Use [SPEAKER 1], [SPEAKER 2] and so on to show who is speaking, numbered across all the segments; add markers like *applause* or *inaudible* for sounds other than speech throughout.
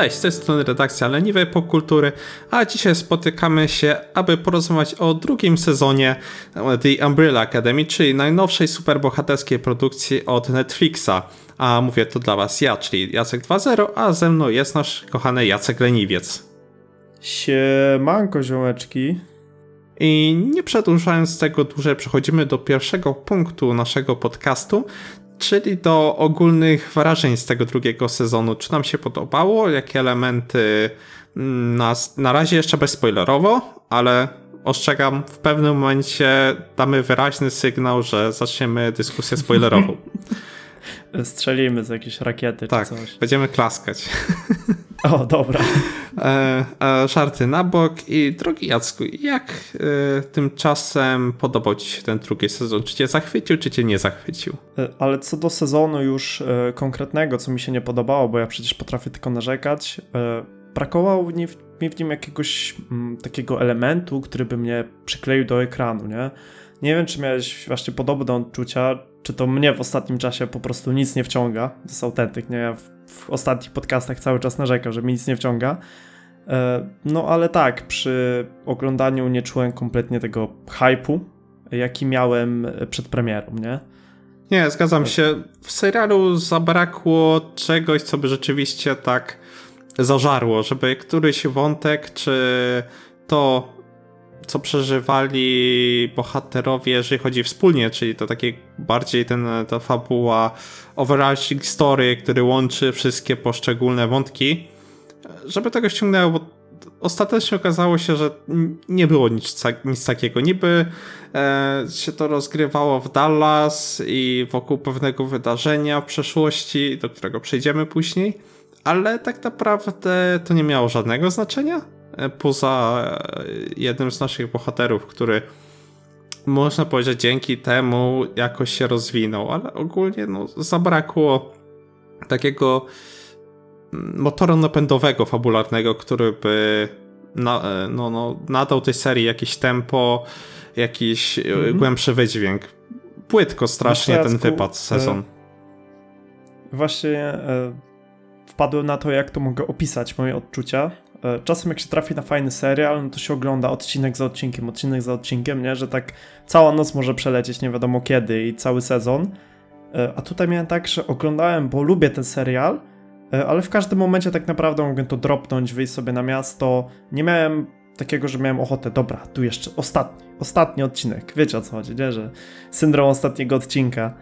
[SPEAKER 1] Cześć, z tej strony redakcja Leniwej Popkultury, a dzisiaj spotykamy się, aby porozmawiać o drugim sezonie The Umbrella Academy, czyli najnowszej superbohaterskiej produkcji od Netflixa. A mówię to dla was ja, czyli Jacek 2.0, a ze mną jest nasz kochany Jacek Leniwiec.
[SPEAKER 2] Siemanko ziomeczki.
[SPEAKER 1] I nie przedłużając tego dłużej, przechodzimy do pierwszego punktu naszego podcastu, czyli do ogólnych wrażeń z tego drugiego sezonu. Czy nam się podobało? Jakie elementy mm, nas, na razie jeszcze bezspoilerowo, ale ostrzegam, w pewnym momencie damy wyraźny sygnał, że zaczniemy dyskusję spoilerową. *laughs*
[SPEAKER 2] Strzelimy z jakiejś rakiety
[SPEAKER 1] tak,
[SPEAKER 2] czy coś.
[SPEAKER 1] będziemy klaskać.
[SPEAKER 2] O, dobra. *laughs*
[SPEAKER 1] E, e, żarty na bok i drogi Jacku, jak e, tymczasem podobał Ci się ten drugi sezon? Czy Cię zachwycił, czy Cię nie zachwycił?
[SPEAKER 2] E, ale co do sezonu już e, konkretnego, co mi się nie podobało, bo ja przecież potrafię tylko narzekać, e, brakowało mi w, nim jakiegoś mm, takiego elementu, który by mnie przykleił do ekranu, nie? Nie wiem, czy miałeś właśnie podobne odczucia, czy to mnie w ostatnim czasie po prostu nic nie wciąga. To jest autentyk, nie? Ja w, w ostatnich podcastach cały czas narzekam, że mi nic nie wciąga. E, no ale tak, przy oglądaniu nie czułem kompletnie tego hypu, jaki miałem przed premierą, nie?
[SPEAKER 1] Nie, zgadzam się. W serialu zabrakło czegoś, co by rzeczywiście tak zażarło, żeby któryś wątek, czy to co przeżywali bohaterowie, jeżeli chodzi wspólnie, czyli to takie bardziej ten, ta fabuła overarching story, który łączy wszystkie poszczególne wątki, żeby tego ściągnęło, bo ostatecznie okazało się, że nie było nic, nic takiego. Niby e, się to rozgrywało w Dallas i wokół pewnego wydarzenia w przeszłości, do którego przejdziemy później, ale tak naprawdę to nie miało żadnego znaczenia poza jednym z naszych bohaterów, który można powiedzieć dzięki temu jakoś się rozwinął, ale ogólnie no, zabrakło takiego motoru napędowego, fabularnego, który by na, no, no, nadał tej serii jakieś tempo, jakiś mhm. głębszy wydźwięk. Płytko strasznie ten wypad sezon. E,
[SPEAKER 2] właśnie e, wpadłem na to, jak to mogę opisać moje odczucia. E, czasem jak się trafi na fajny serial, no to się ogląda odcinek za odcinkiem, odcinek za odcinkiem, nie? Że tak cała noc może przelecieć nie wiadomo kiedy i cały sezon. E, a tutaj miałem tak, że oglądałem, bo lubię ten serial, e, ale w każdym momencie tak naprawdę mogłem to dropnąć, wyjść sobie na miasto. Nie miałem takiego, że miałem ochotę, dobra, tu jeszcze ostatni, ostatni odcinek. Wiecie o co chodzi, nie? Że syndrom ostatniego odcinka.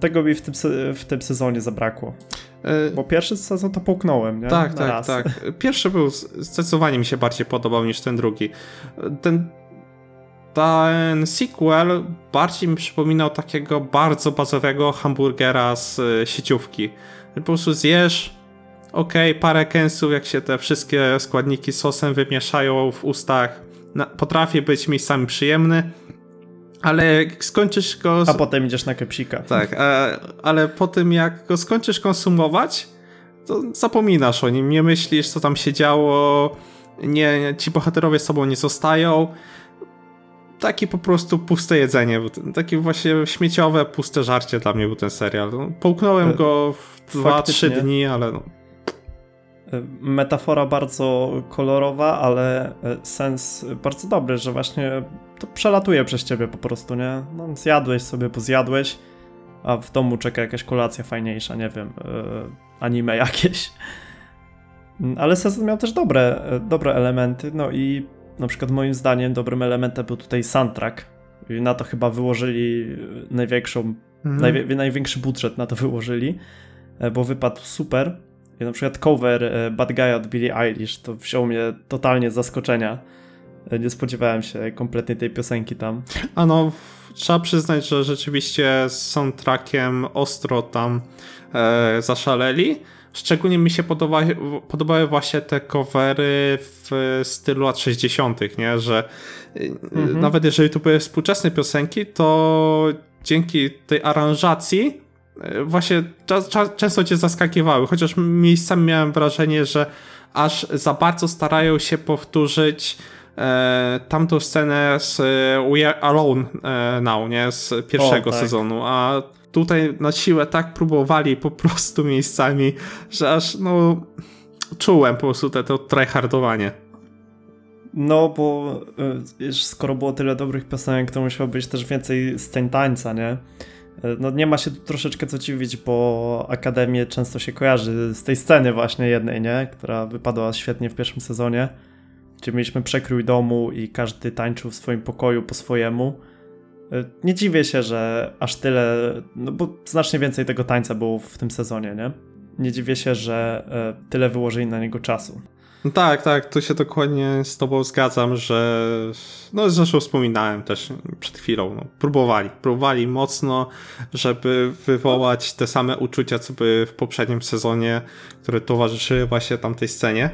[SPEAKER 2] Tego mi w tym, w tym sezonie zabrakło. E, Bo pierwszy sezon to połknąłem, nie?
[SPEAKER 1] Tak, Na tak, raz. tak. Pierwszy był, zdecydowanie mi się bardziej podobał niż ten drugi. Ten, ten sequel bardziej mi przypominał takiego bardzo bazowego hamburgera z e, sieciówki. Po prostu zjesz, ok, parę kęsów, jak się te wszystkie składniki sosem wymieszają w ustach, potrafi być miejscami przyjemny, ale jak skończysz go.
[SPEAKER 2] A potem idziesz na kepsika.
[SPEAKER 1] Tak, ale po tym jak go skończysz konsumować, to zapominasz o nim, nie myślisz, co tam się działo, nie, ci bohaterowie z sobą nie zostają. Taki po prostu puste jedzenie, takie właśnie śmieciowe, puste żarcie dla mnie był ten serial. No, połknąłem e, go w 2-3 dni, ale no.
[SPEAKER 2] E, metafora bardzo kolorowa, ale e, sens bardzo dobry, że właśnie to przelatuje przez ciebie po prostu, nie? No, zjadłeś sobie, bo zjadłeś, a w domu czeka jakaś kolacja fajniejsza, nie wiem, yy, anime jakieś. Ale sezon miał też dobre, dobre elementy, no i na przykład moim zdaniem dobrym elementem był tutaj soundtrack. I na to chyba wyłożyli największą, mhm. największy budżet na to wyłożyli, bo wypadł super. I na przykład cover Bad Guy od Billie Eilish to wziął mnie totalnie z zaskoczenia nie spodziewałem się kompletnie tej piosenki tam.
[SPEAKER 1] A no, trzeba przyznać, że rzeczywiście z soundtrackiem ostro tam e, zaszaleli. Szczególnie mi się podoba, podobały właśnie te covery w stylu lat 60., nie? Że e, mhm. nawet jeżeli to były współczesne piosenki, to dzięki tej aranżacji e, właśnie często cię zaskakiwały, chociaż miejscami miałem wrażenie, że aż za bardzo starają się powtórzyć e, tamtą scenę z e, We Are Alone e, Now, nie? Z pierwszego o, tak. sezonu, a tutaj na siłę tak próbowali po prostu miejscami, że aż no czułem po prostu te, to tryhardowanie.
[SPEAKER 2] No, bo skoro było tyle dobrych piosenek, to musiało być też więcej scen tańca, nie? Y, no nie ma się tu troszeczkę co dziwić, bo Akademię często się kojarzy z tej sceny właśnie jednej, nie? Która wypadła świetnie w pierwszym sezonie, gdzie mieliśmy przekrój domu i każdy tańczył w swoim pokoju po swojemu. Y, nie dziwię się, że aż tyle, no bo znacznie więcej tego tańca było w tym sezonie, nie? Nie dziwię się, że tyle wyłożyli na niego czasu.
[SPEAKER 1] No tak, tak, tu się dokładnie z tobą zgadzam, że no zresztą wspominałem też przed chwilą, no, próbowali, próbowali mocno, żeby wywołać te same uczucia, co by w poprzednim sezonie, które towarzyszyły właśnie tamtej scenie.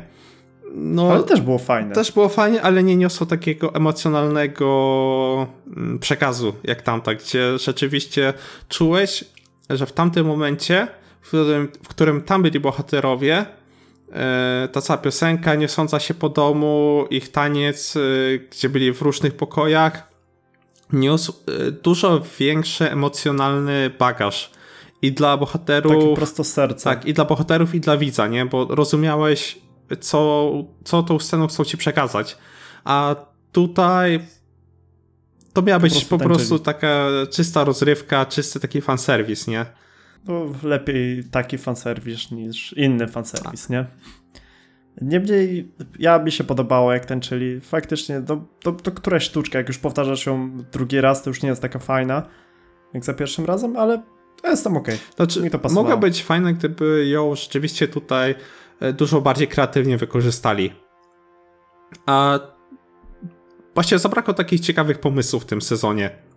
[SPEAKER 2] No, ale też było fajne.
[SPEAKER 1] Też było fajnie, ale nie niosło takiego emocjonalnego mm, przekazu jak tamta, gdzie rzeczywiście czułeś, że w tamtym momencie, w którym, w którym tam byli bohaterowie, ta cała piosenka niosąca się po domu, ich taniec, e, gdzie byli w różnych pokojach, niósł e, dużo większy emocjonalny bagaż. I dla bohaterów.
[SPEAKER 2] Taki prosto serca.
[SPEAKER 1] Tak, i dla bohaterów, i dla widza, nie? Bo rozumiałeś, co, co tą sceną chcą ci przekazać. A tutaj to miała być po prostu, po prostu taka czysta rozrywka, czysty taki fanserwis, nie?
[SPEAKER 2] No, lepiej taki fanserwis niż inny fanserwis, nie? Niemniej, ja mi się podobało, jak tańczyli. Faktycznie, to, to, to któraś sztuczka, jak już powtarzasz ją drugi raz, to już nie jest taka fajna, jak za pierwszym razem, ale jestem okej. Okay.
[SPEAKER 1] Znaczy, mi to pasowało. Mogła być fajna, gdyby ją rzeczywiście tutaj e, dużo bardziej kreatywnie wykorzystali. A właśnie zabrakło takich ciekawych pomysłów w tym sezonie.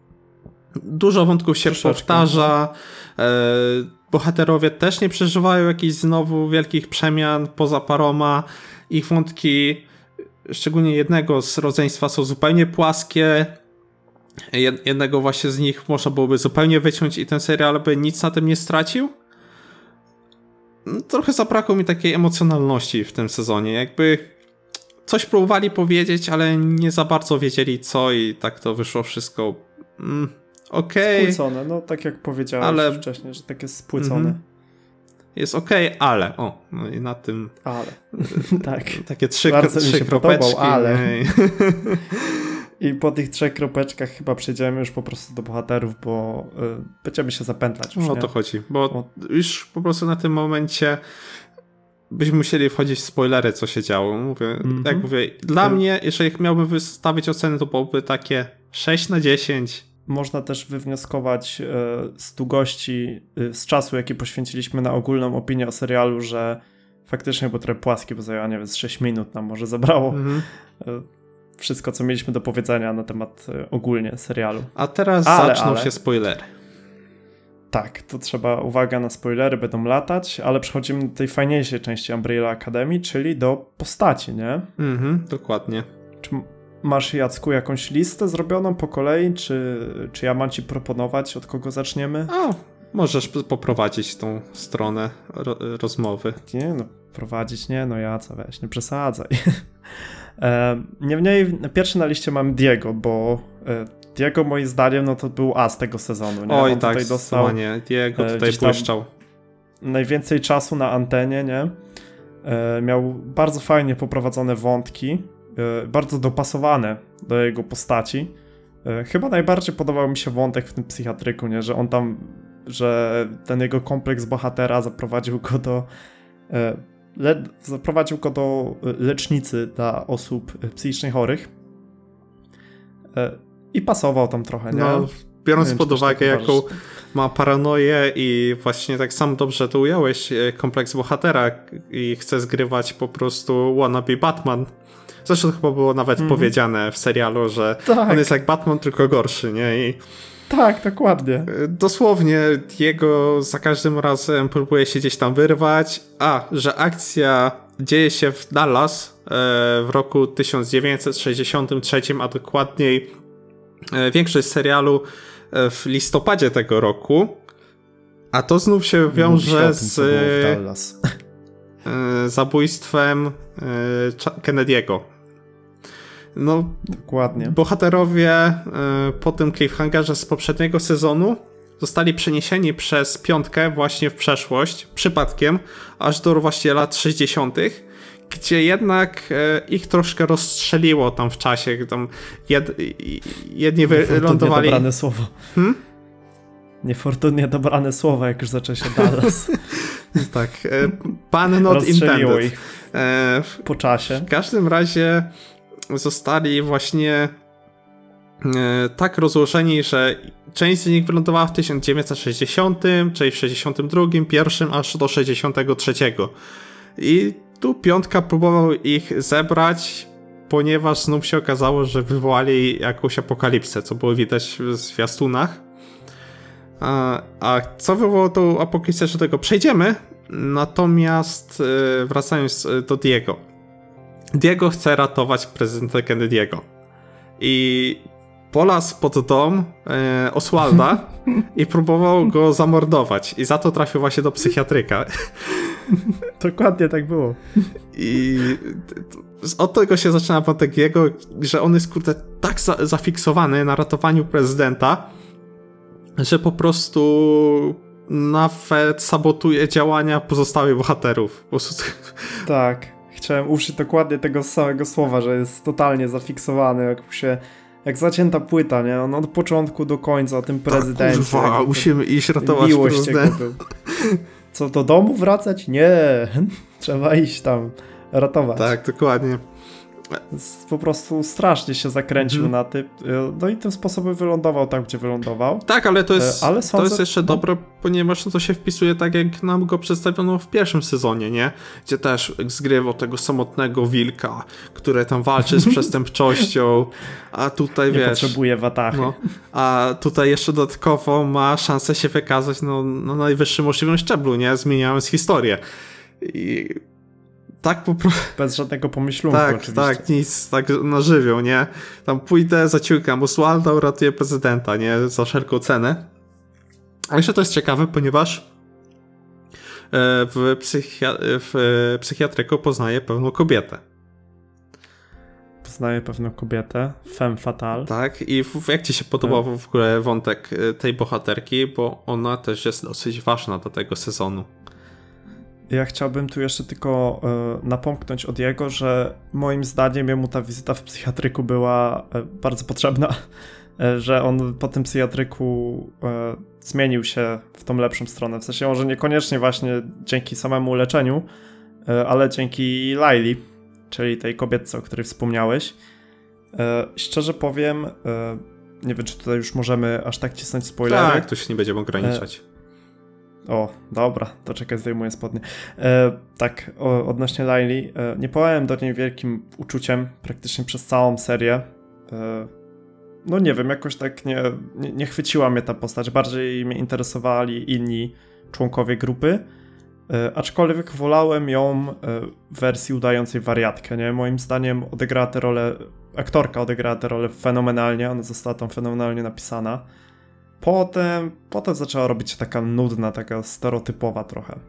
[SPEAKER 1] Dużo wątków się Troszeczkę. powtarza. E, bohaterowie też nie przeżywają jakichś znowu wielkich przemian poza paroma. Ich wątki, szczególnie jednego z rodzeństwa, są zupełnie płaskie. Jednego właśnie z nich można byłoby zupełnie wyciąć i ten serial by nic na tym nie stracił. Trochę zabrakło mi takiej emocjonalności w tym sezonie. Jakby coś próbowali powiedzieć, ale nie za bardzo wiedzieli co i tak to wyszło wszystko. Mm okej.
[SPEAKER 2] Okay, spłycone, no tak jak powiedziałeś ale... wcześniej, że tak jest spłycone. Mm -hmm.
[SPEAKER 1] Jest okej, okay, ale. O, no i na tym.
[SPEAKER 2] Ale. *laughs* tak.
[SPEAKER 1] Takie trzy, trzy kropeczki. Podobał, ale. *laughs*
[SPEAKER 2] I po tych trzech kropeczkach chyba przejdziemy już po prostu do bohaterów, bo y, będziemy się zapętlać. Już,
[SPEAKER 1] no o to chodzi, bo o... już po prostu na tym momencie byśmy musieli wchodzić w spoilery, co się działo. Mówię, mm -hmm. Jak mówię, dla mm. mnie, jeżeli miałbym wystawić oceny, to byłoby takie 6 na 10
[SPEAKER 2] można też wywnioskować e, z długości, e, z czasu, jaki poświęciliśmy na ogólną opinię o serialu, że faktycznie było trochę płaskie, bo zajęło, nie wiem, z 6 minut nam może zabrało mhm. E, wszystko, co mieliśmy do powiedzenia na temat ogólnie serialu.
[SPEAKER 1] A teraz ale, zaczną ale, się spoilery.
[SPEAKER 2] Tak, to trzeba, uwaga na spoilery, będą latać, ale przechodzimy do tej fajniejszej części Umbrella Academy, czyli do postaci, nie?
[SPEAKER 1] Mhm, dokładnie.
[SPEAKER 2] Czy Masz, Jacku, jakąś listę zrobioną po kolei, czy, czy ja mam ci proponować, od kogo zaczniemy?
[SPEAKER 1] O, możesz poprowadzić tą stronę ro rozmowy.
[SPEAKER 2] Nie, no, prowadzić nie, no ja co weź, nie przesadzaj. *laughs* e, Niemniej, pierwszy na liście mam Diego, bo e, Diego moim zdaniem, no to był as tego sezonu, nie?
[SPEAKER 1] Oj, On tak, tutaj dostał, nie. Diego e, tutaj błyszczał.
[SPEAKER 2] Najwięcej czasu na antenie, nie? E, miał bardzo fajnie poprowadzone wątki, E, bardzo dopasowane do jego postaci. E, chyba najbardziej podobał mi się wątek w tym psychiatryku, nie? że on tam, że ten jego kompleks bohatera zaprowadził go do e, le, zaprowadził go do lecznicy dla osób psychicznie chorych i pasował tam trochę, nie? No,
[SPEAKER 1] biorąc wiem, pod uwagę, jaką ma paranoję i właśnie tak sam dobrze to ująłeś, kompleks bohatera i chce zgrywać po prostu wannabe Batman, Zresztą chyba było nawet mm. powiedziane w serialu, że tak. on jest jak Batman, tylko gorszy, nie? I
[SPEAKER 2] tak, dokładnie. E,
[SPEAKER 1] dosłownie jego za każdym razem próbuje się gdzieś tam wyrwać. A, że akcja dzieje się w Dallas e, w roku 1963, a dokładniej e, większość serialu w listopadzie tego roku. A to znów się wiąże z *laughs* zabójstwem Kennedy'ego. No,
[SPEAKER 2] Dokładnie.
[SPEAKER 1] Bohaterowie po tym cliffhangerze z poprzedniego sezonu zostali przeniesieni przez piątkę właśnie w przeszłość, przypadkiem, aż do właśnie lat 60., gdzie jednak e, ich troszkę rozstrzeliło tam w czasie. Tam jed, jedni wylądowali.
[SPEAKER 2] dobrane słowo. Hmm? Niefortunnie dobrane słowa, jak już zaczęło się Dallas. *laughs*
[SPEAKER 1] tak, e, pan not intended.
[SPEAKER 2] Ich e, po czasie.
[SPEAKER 1] W każdym razie zostali właśnie E, tak rozłożeni, że część z nich wylądowała w 1960, czyli w 62, pierwszym aż do 63. I tu piątka próbował ich zebrać, ponieważ znów się okazało, że wywołali jakąś apokalipsę, co było widać w zwiastunach. A, a co wywołało tą apokalipsę, do tego przejdziemy. Natomiast e, wracając do Diego. Diego chce ratować prezydenta Kennedy'ego. I polas pod dom e, Oswalda *laughs* i próbował go zamordować. I za to trafił właśnie do psychiatryka. *laughs*
[SPEAKER 2] Dokładnie tak było.
[SPEAKER 1] I od tego się zaczyna wątek jego, że on jest kurde tak za zafiksowany na ratowaniu prezydenta, że po prostu nawet sabotuje działania pozostałych bohaterów.
[SPEAKER 2] Tak. Chciałem użyć dokładnie tego samego słowa, że jest totalnie zafiksowany, jak się jak zacięta płyta, nie? On od początku do końca o tym tak, prezydencie.
[SPEAKER 1] Kurwa, musimy iść ratować miłość.
[SPEAKER 2] Co, do domu wracać? Nie, *laughs* trzeba iść tam ratować.
[SPEAKER 1] Tak, dokładnie
[SPEAKER 2] po prostu strasznie się zakręcił mm. na tym. No i tym sposobem wylądował tam, gdzie wylądował.
[SPEAKER 1] Tak, ale to jest, e, ale sądzę, to jest jeszcze no. dobre, ponieważ to się wpisuje tak, jak nam go przedstawiono w pierwszym sezonie, nie? Gdzie też zgrywał tego samotnego wilka, który tam walczy z *laughs* przestępczością, a tutaj
[SPEAKER 2] Nie
[SPEAKER 1] wiesz...
[SPEAKER 2] potrzebuje watachy. No,
[SPEAKER 1] a tutaj jeszcze dodatkowo ma szansę się wykazać no, na najwyższym możliwym szczeblu, nie? Zmieniając historię. I tak po prostu. *laughs*
[SPEAKER 2] Bez żadnego pomyślunku,
[SPEAKER 1] tak,
[SPEAKER 2] oczywiście.
[SPEAKER 1] Tak, nic, tak na żywioł, nie? Tam pójdę, zaciukam Oswalda, uratuję prezydenta, nie? Za wszelką cenę. A jeszcze to jest ciekawe, ponieważ e, w, psychia w psychiatryku poznaje pewną kobietę.
[SPEAKER 2] Poznaje pewną kobietę, femme fatale.
[SPEAKER 1] Tak, i w, jak ci się podobał tak. w ogóle wątek e, tej bohaterki, bo ona też jest dosyć ważna do tego sezonu.
[SPEAKER 2] Ja chciałbym tu jeszcze tylko y, napomknąć od jego, że moim zdaniem jemu ta wizyta w psychiatryku była y, bardzo potrzebna, y, że on po tym psychiatryku zmienił się w tą lepszą stronę. W sensie może niekoniecznie właśnie dzięki samemu leczeniu, ale dzięki Laili, czyli tej kobietce, o której wspomniałeś. Szczerze powiem, nie wiem, czy tutaj już możemy aż tak cisnąć spoilery.
[SPEAKER 1] Tak, to się nie będziemy ograniczać.
[SPEAKER 2] O, dobra, to czekaj, zdejmuję spodnie. E, tak, o, odnośnie Laili, e, nie pałałem do niej wielkim uczuciem praktycznie przez całą serię. E, no nie wiem, jakoś tak nie, nie, nie, chwyciła mnie ta postać, bardziej mnie interesowali inni członkowie grupy. E, aczkolwiek wolałem ją e, w wersji udającej wariatkę, nie? Moim zdaniem odegrała tę rolę, aktorka odegrała tę rolę fenomenalnie, ona została tam fenomenalnie napisana. Potem, potem zaczęła robić się taka nudna, taka stereotypowa trochę.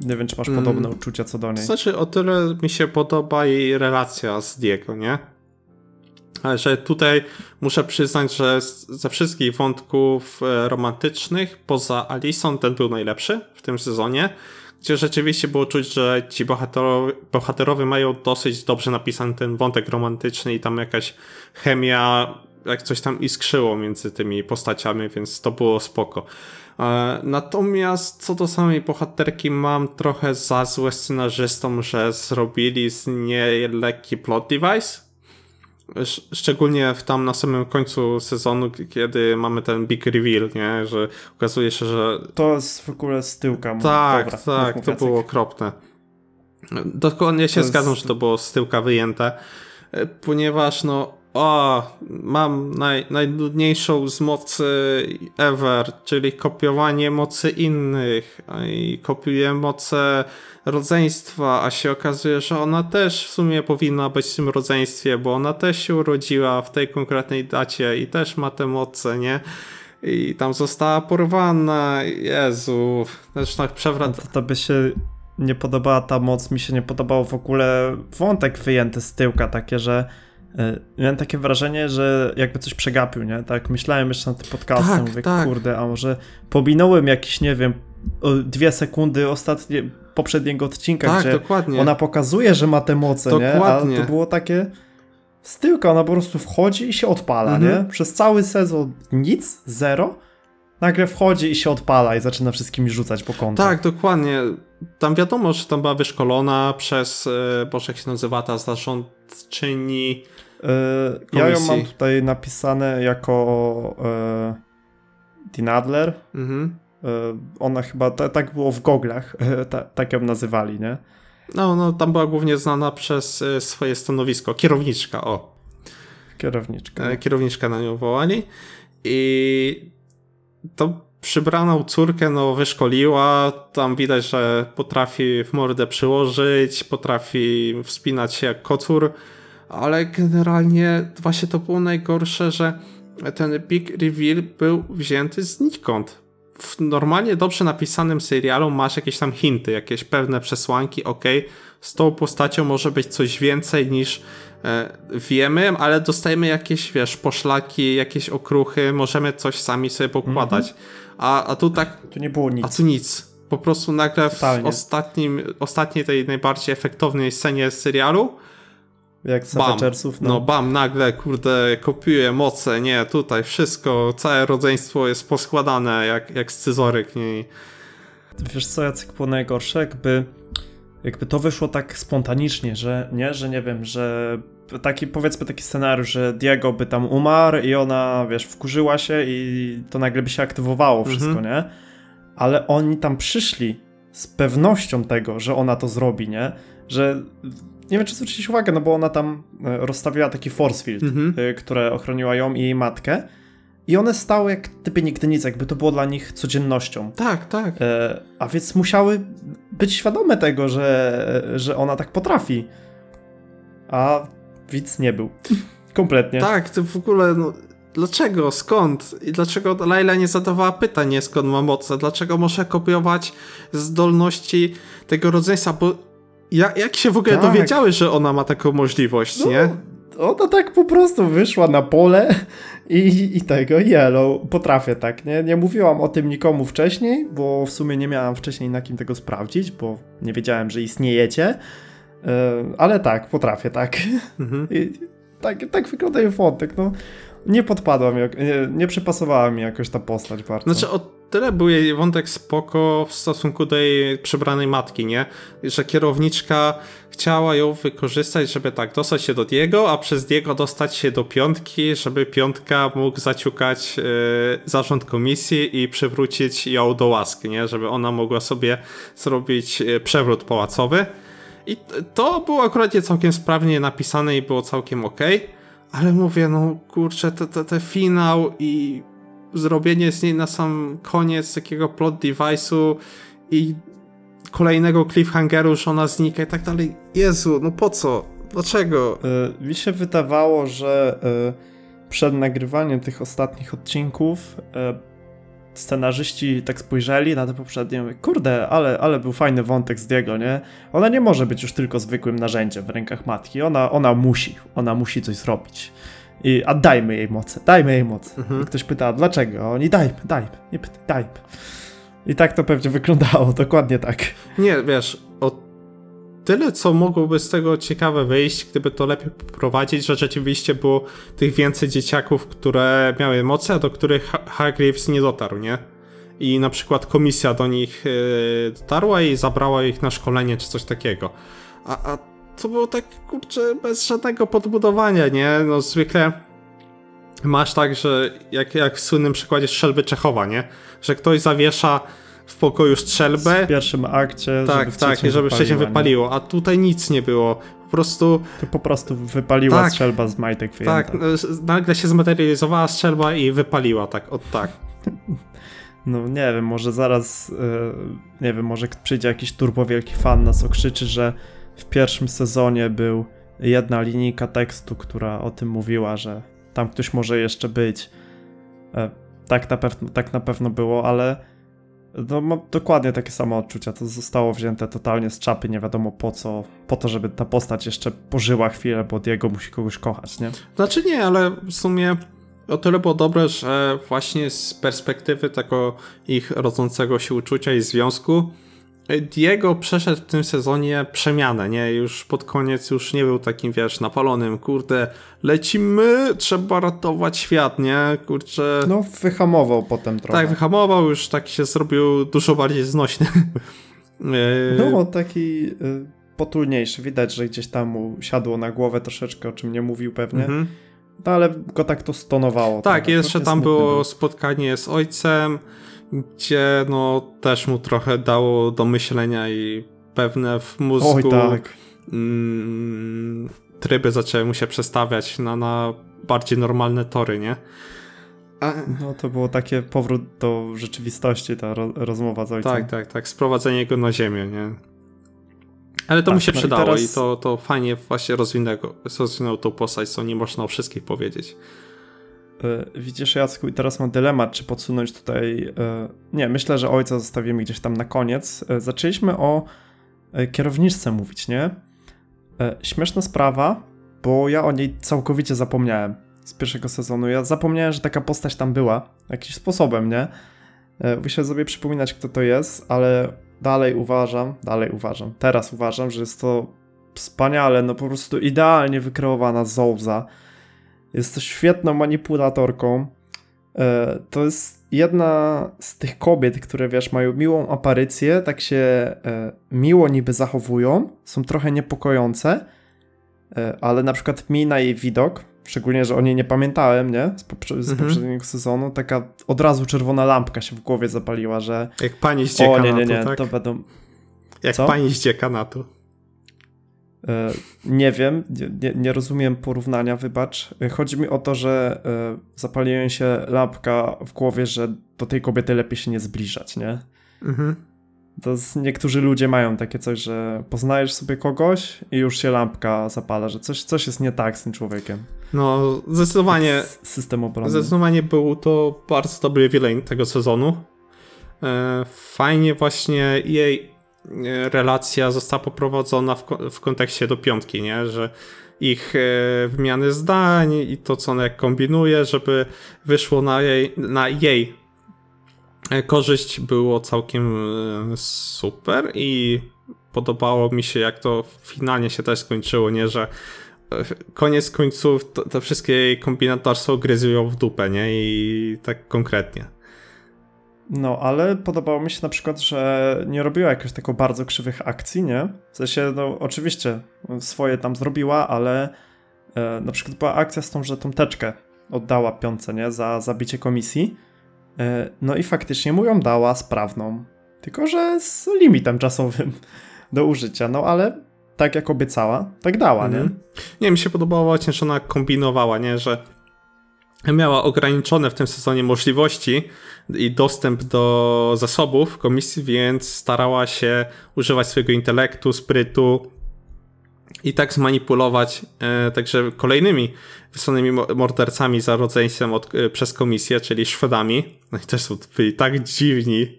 [SPEAKER 2] Nie wiem, czy masz mm. podobne uczucia co do niej.
[SPEAKER 1] Znaczy, o tyle mi się podoba jej relacja z Diego, nie? Ale że tutaj muszę przyznać, że ze wszystkich wątków e, romantycznych, poza Alison, ten był najlepszy w tym sezonie, gdzie rzeczywiście było czuć, że ci bohaterowie, bohaterowie mają dosyć dobrze napisany ten wątek romantyczny i tam jakaś chemia jak coś tam iskrzyło między tymi postaciami, więc to było spoko. E, natomiast co do samej bohaterki mam trochę za złe scenarzystom, że zrobili z niej lekki plot device. Szczególnie w tam na samym końcu sezonu, kiedy mamy ten big reveal, nie? że okazuje się, że.
[SPEAKER 2] To jest w ogóle z tyłka.
[SPEAKER 1] Tak, Dobra, tak, to było okropne. Dokładnie się zgadzam, że to było z tyłka wyjęte, e, ponieważ no o, mam naj, najnudniejszą z mocy ever, czyli kopiowanie mocy innych. I kopiuję moce rodzeństwa, a się okazuje, że ona też w sumie powinna być w tym rodzeństwie, bo ona też się urodziła w tej konkretnej dacie i też ma te moce, nie? I tam została porwana. Jezu, też tak przewrot.
[SPEAKER 2] No to, to by się nie podobała ta moc, mi się nie podobał w ogóle wątek wyjęty z tyłka, takie, że miałem takie wrażenie, że jakby coś przegapił, nie? Tak myślałem jeszcze nad tym podcastem,
[SPEAKER 1] Tak,
[SPEAKER 2] mówię,
[SPEAKER 1] tak.
[SPEAKER 2] kurde, a może pominąłem jakieś, nie wiem, dwie sekundy ostatnie, poprzedniego odcinka,
[SPEAKER 1] Tak,
[SPEAKER 2] gdzie
[SPEAKER 1] dokładnie.
[SPEAKER 2] ona pokazuje, że ma te moce, nie?
[SPEAKER 1] Dokładnie.
[SPEAKER 2] A to było takie z tyłka, ona po prostu wchodzi i się odpala,
[SPEAKER 1] Mhm.
[SPEAKER 2] nie? Przez cały sezon nic, zero, nagle wchodzi i się odpala i zaczyna wszystkimi rzucać po kątach.
[SPEAKER 1] Tak, dokładnie. Tam wiadomo, że tam była wyszkolona przez, e, Boże, jak się nazywa ta zarządczyni.
[SPEAKER 2] E, ja ją mam tutaj napisane jako e, Dean Adler.
[SPEAKER 1] Mhm.
[SPEAKER 2] E, ona chyba, ta, tak było w goglach, e, ta, tak ją nazywali, nie?
[SPEAKER 1] No, no, tam była głównie znana przez e, swoje stanowisko. Kierowniczka, o.
[SPEAKER 2] Kierowniczka.
[SPEAKER 1] Kierowniczka na nią wołali. I to przybraną córkę, no, wyszkoliła. Tam widać, że potrafi w mordę przyłożyć, potrafi wspinać się jak kocur. Ale generalnie właśnie to było najgorsze, że ten big reveal był wzięty znikąd. W normalnie dobrze napisanym serialu masz jakieś tam hinty, jakieś pewne przesłanki, ok, z tą postacią może być coś więcej niż e, wiemy, ale dostajemy jakieś, wiesz, poszlaki, jakieś okruchy, możemy coś sami sobie pokładać. A, a tu tak
[SPEAKER 2] Tu nie było nic.
[SPEAKER 1] a tu nic. Po prostu nagle w
[SPEAKER 2] Totalnie.
[SPEAKER 1] ostatnim, ostatniej tej najbardziej efektownej scenie serialu
[SPEAKER 2] Jak z
[SPEAKER 1] bam,
[SPEAKER 2] Avengersów,
[SPEAKER 1] no. bam, nagle kurde kopiuje moce, nie, tutaj wszystko, całe rodzeństwo jest poskładane jak, jak scyzoryk, nie.
[SPEAKER 2] Wiesz co, Jacek, było najgorsze? Jakby, jakby to wyszło tak spontanicznie, że nie, że nie wiem, że taki, powiedzmy taki scenariusz, że Diego by tam umarł i ona, wiesz, wkurzyła się i to nagle by się aktywowało wszystko,
[SPEAKER 1] Mhm.
[SPEAKER 2] nie? Ale oni tam przyszli z pewnością tego, że ona to zrobi, nie? Że nie wiem, czy zwróciłeś uwagę, no bo ona tam e, rozstawiła taki force field,
[SPEAKER 1] Mhm.
[SPEAKER 2] y, które ochroniła ją i jej matkę. I one stały jak typy nigdy nic, jakby to było dla nich codziennością.
[SPEAKER 1] Tak, tak.
[SPEAKER 2] E, a więc musiały być świadome tego, że, że ona tak potrafi. A widz nie był. *laughs* Kompletnie.
[SPEAKER 1] Tak, to w ogóle, no, dlaczego, skąd? I dlaczego Laila nie zadawała pytań, skąd ma moce? Dlaczego może kopiować zdolności tego rodzeństwa? Bo ja, jak się w ogóle
[SPEAKER 2] Tak.
[SPEAKER 1] dowiedziały, że ona ma taką możliwość,
[SPEAKER 2] No,
[SPEAKER 1] nie?
[SPEAKER 2] Ona tak po prostu wyszła na pole i, i tego, jelo, potrafię tak, nie? Nie mówiłam o tym nikomu wcześniej, bo w sumie nie miałam wcześniej na kim tego sprawdzić, bo nie wiedziałem, że istniejecie. E, Ale tak, potrafię, tak.
[SPEAKER 1] Mhm.
[SPEAKER 2] I tak, tak wygląda jej wątek, no. Nie podpadła mi, jak- nie, nie przypasowała mi jakoś ta postać bardzo.
[SPEAKER 1] Znaczy, o tyle był jej wątek spoko w stosunku do jej przebranej matki, nie? Że kierowniczka chciała ją wykorzystać, żeby tak dostać się do Diego, a przez Diego dostać się do piątki, żeby piątka mógł zaciukać e, zarząd komisji i przywrócić ją do łaski, nie? Żeby ona mogła sobie zrobić e, przewrót pałacowy. I to było akurat całkiem sprawnie napisane i było całkiem ok, ale mówię, no kurczę, te, te, te finał i zrobienie z niej na sam koniec takiego plot device'u i kolejnego cliffhangeru, że ona znika i tak dalej. Jezu, no po co? Dlaczego?
[SPEAKER 2] Y, Mi się wydawało, że y, przed nagrywaniem tych ostatnich odcinków y, scenarzyści tak spojrzeli na te poprzednie, mówię, kurde, ale, ale był fajny wątek z Diego, nie? Ona nie może być już tylko zwykłym narzędziem w rękach matki, ona, ona musi, ona musi coś zrobić. I, a dajmy jej moce, dajmy jej moce.
[SPEAKER 1] Mhm.
[SPEAKER 2] I ktoś pyta, dlaczego? A Oni dajmy, dajmy, nie pytaj, dajmy. I tak to pewnie wyglądało, dokładnie tak.
[SPEAKER 1] Nie, wiesz, o tyle, co mogłoby z tego ciekawe wyjść, gdyby to lepiej poprowadzić, że rzeczywiście było tych więcej dzieciaków, które miały moce, a do których Ha- Hargreaves nie dotarł, nie? I na przykład komisja do nich yy, dotarła i zabrała ich na szkolenie czy coś takiego. A, a to było tak, kurczę, bez żadnego podbudowania, nie? No zwykle masz tak, że jak, jak w słynnym przykładzie strzelby Czechowa, nie? Że ktoś zawiesza w pokoju strzelbę,
[SPEAKER 2] W pierwszym akcie,
[SPEAKER 1] tak,
[SPEAKER 2] żeby
[SPEAKER 1] tak, i żeby w trzecim
[SPEAKER 2] nie?
[SPEAKER 1] wypaliło, a tutaj nic nie było. Po prostu,
[SPEAKER 2] To po prostu wypaliła
[SPEAKER 1] Tak.
[SPEAKER 2] strzelba z majtek wyjęta.
[SPEAKER 1] tak, e, nagle się zmaterializowała strzelba i wypaliła, tak, od tak. *laughs*
[SPEAKER 2] No nie wiem, może zaraz, e, nie wiem, może przyjdzie jakiś turbo wielki fan nas okrzyczy, że w pierwszym sezonie był jedna linijka tekstu, która o tym mówiła, że tam ktoś może jeszcze być. E, tak, na pewno, tak na pewno było, ale No, mam dokładnie takie samo odczucia. To zostało wzięte totalnie z czapy, nie wiadomo po co. Po to, żeby ta postać jeszcze pożyła chwilę, bo Diego musi kogoś kochać, nie?
[SPEAKER 1] Znaczy nie, ale w sumie o tyle było dobre, że właśnie z perspektywy tego ich rodzącego się uczucia i związku, Diego przeszedł w tym sezonie przemianę, nie? Już pod koniec już nie był takim, wiesz, napalonym, kurde, lecimy, trzeba ratować świat, nie? Kurczę.
[SPEAKER 2] No, wyhamował potem trochę.
[SPEAKER 1] Tak, wyhamował, już tak się zrobił dużo bardziej znośny. *laughs*
[SPEAKER 2] no, taki y, potulniejszy. Widać, że gdzieś tam mu siadło na głowę troszeczkę, o czym nie mówił pewnie. Mhm. No, ale go tak to stonowało.
[SPEAKER 1] Tak, jeszcze tam było był. spotkanie z ojcem, gdzie no też mu trochę dało do myślenia i pewne w mózgu Oj, tak. mm, tryby zaczęły mu się przestawiać na, na bardziej normalne tory, nie?
[SPEAKER 2] A... No to było takie powrót do rzeczywistości, ta ro rozmowa z ojcem.
[SPEAKER 1] Tak, tak, tak, sprowadzenie go na ziemię, nie? Ale to tak, mu się no przydało i, teraz... i, to, to fajnie właśnie rozwinęło, rozwinęło tą postać, co nie można o wszystkich powiedzieć.
[SPEAKER 2] E, widzisz, Jacku, i teraz mam dylemat, czy podsunąć tutaj. E, nie, myślę, że ojca zostawimy gdzieś tam na koniec. E, zaczęliśmy o kierowniczce mówić, nie? Śmieszna sprawa, bo ja o niej całkowicie zapomniałem z pierwszego sezonu. Ja zapomniałem, że taka postać tam była, jakimś sposobem, nie? Muszę sobie przypominać, kto to jest, ale dalej uważam, dalej uważam, teraz uważam, że jest to wspaniale, no po prostu idealnie wykreowana Zouza jest to świetną manipulatorką. E, to jest jedna z tych kobiet, które wiesz, mają miłą aparycję, tak się e, miło niby zachowują, są trochę niepokojące, e, ale na przykład mi na jej widok, szczególnie, że o niej nie pamiętałem, nie? Z, poprze z mhm. poprzedniego sezonu, taka od razu czerwona lampka się w głowie zapaliła, że.
[SPEAKER 1] Jak pani z o, nie, nie, nie, tak?
[SPEAKER 2] to będą.
[SPEAKER 1] Jak Co? pani z dziekanatu.
[SPEAKER 2] E, nie wiem, nie, nie, rozumiem porównania, wybacz. E, chodzi mi o to, że e, zapaliłem się lampka w głowie, że do tej kobiety lepiej się nie zbliżać, nie? Mhm. To niektórzy ludzie mają takie coś, że poznajesz sobie kogoś i już się lampka zapala, że coś, coś jest nie tak z tym człowiekiem.
[SPEAKER 1] No, zdecydowanie.
[SPEAKER 2] System obrony.
[SPEAKER 1] Zdecydowanie był to bardzo dobry wieleń tego sezonu. Fajnie właśnie jej E, relacja została poprowadzona w, w kontekście do piątki, nie? Że ich e, wymiany zdań i to, co ona kombinuje, żeby wyszło na jej, na jej e, korzyść, było całkiem super i podobało mi się, jak to finalnie się też skończyło, nie? Że koniec końców te wszystkie jej kombinatorstwo gryzują w dupę, nie? I tak konkretnie.
[SPEAKER 2] No, ale podobało mi się na przykład, że nie robiła jakoś taką bardzo krzywych akcji, nie? W sensie, no oczywiście swoje tam zrobiła, ale e, na przykład była akcja z tą, że tą teczkę oddała piące, nie? Za zabicie komisji. E, no i faktycznie mu ją dała sprawną, tylko że z limitem czasowym *laughs* do użycia, no ale tak jak obiecała, tak dała, nie? Mhm.
[SPEAKER 1] Nie, mi się podobało właśnie, że ona kombinowała, nie? Że miała ograniczone w tym sezonie możliwości i dostęp do zasobów komisji, więc starała się używać swojego intelektu, sprytu i tak zmanipulować e, także kolejnymi wysłanymi mordercami za rodzeństwem od, e, przez komisję, czyli Szwedami. No i też są byli tak dziwni.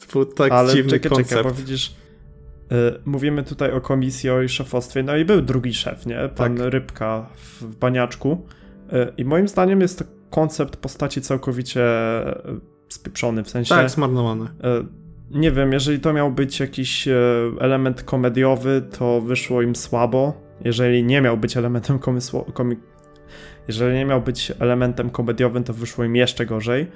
[SPEAKER 1] To był tak Ale dziwny czekaj, koncept. Bo
[SPEAKER 2] widzisz, y, mówimy tutaj o komisji, o jej szefostwie, no i był drugi szef, nie? Pan tak. Rybka w baniaczku. Y, I moim zdaniem jest to koncept postaci całkowicie e, spieprzony, w sensie...
[SPEAKER 1] Tak, zmarnowany. E,
[SPEAKER 2] nie wiem, jeżeli to miał być jakiś e, element komediowy, to wyszło im słabo. Jeżeli nie miał być elementem komysło, komi... Jeżeli nie miał być elementem komediowym, to wyszło im jeszcze gorzej.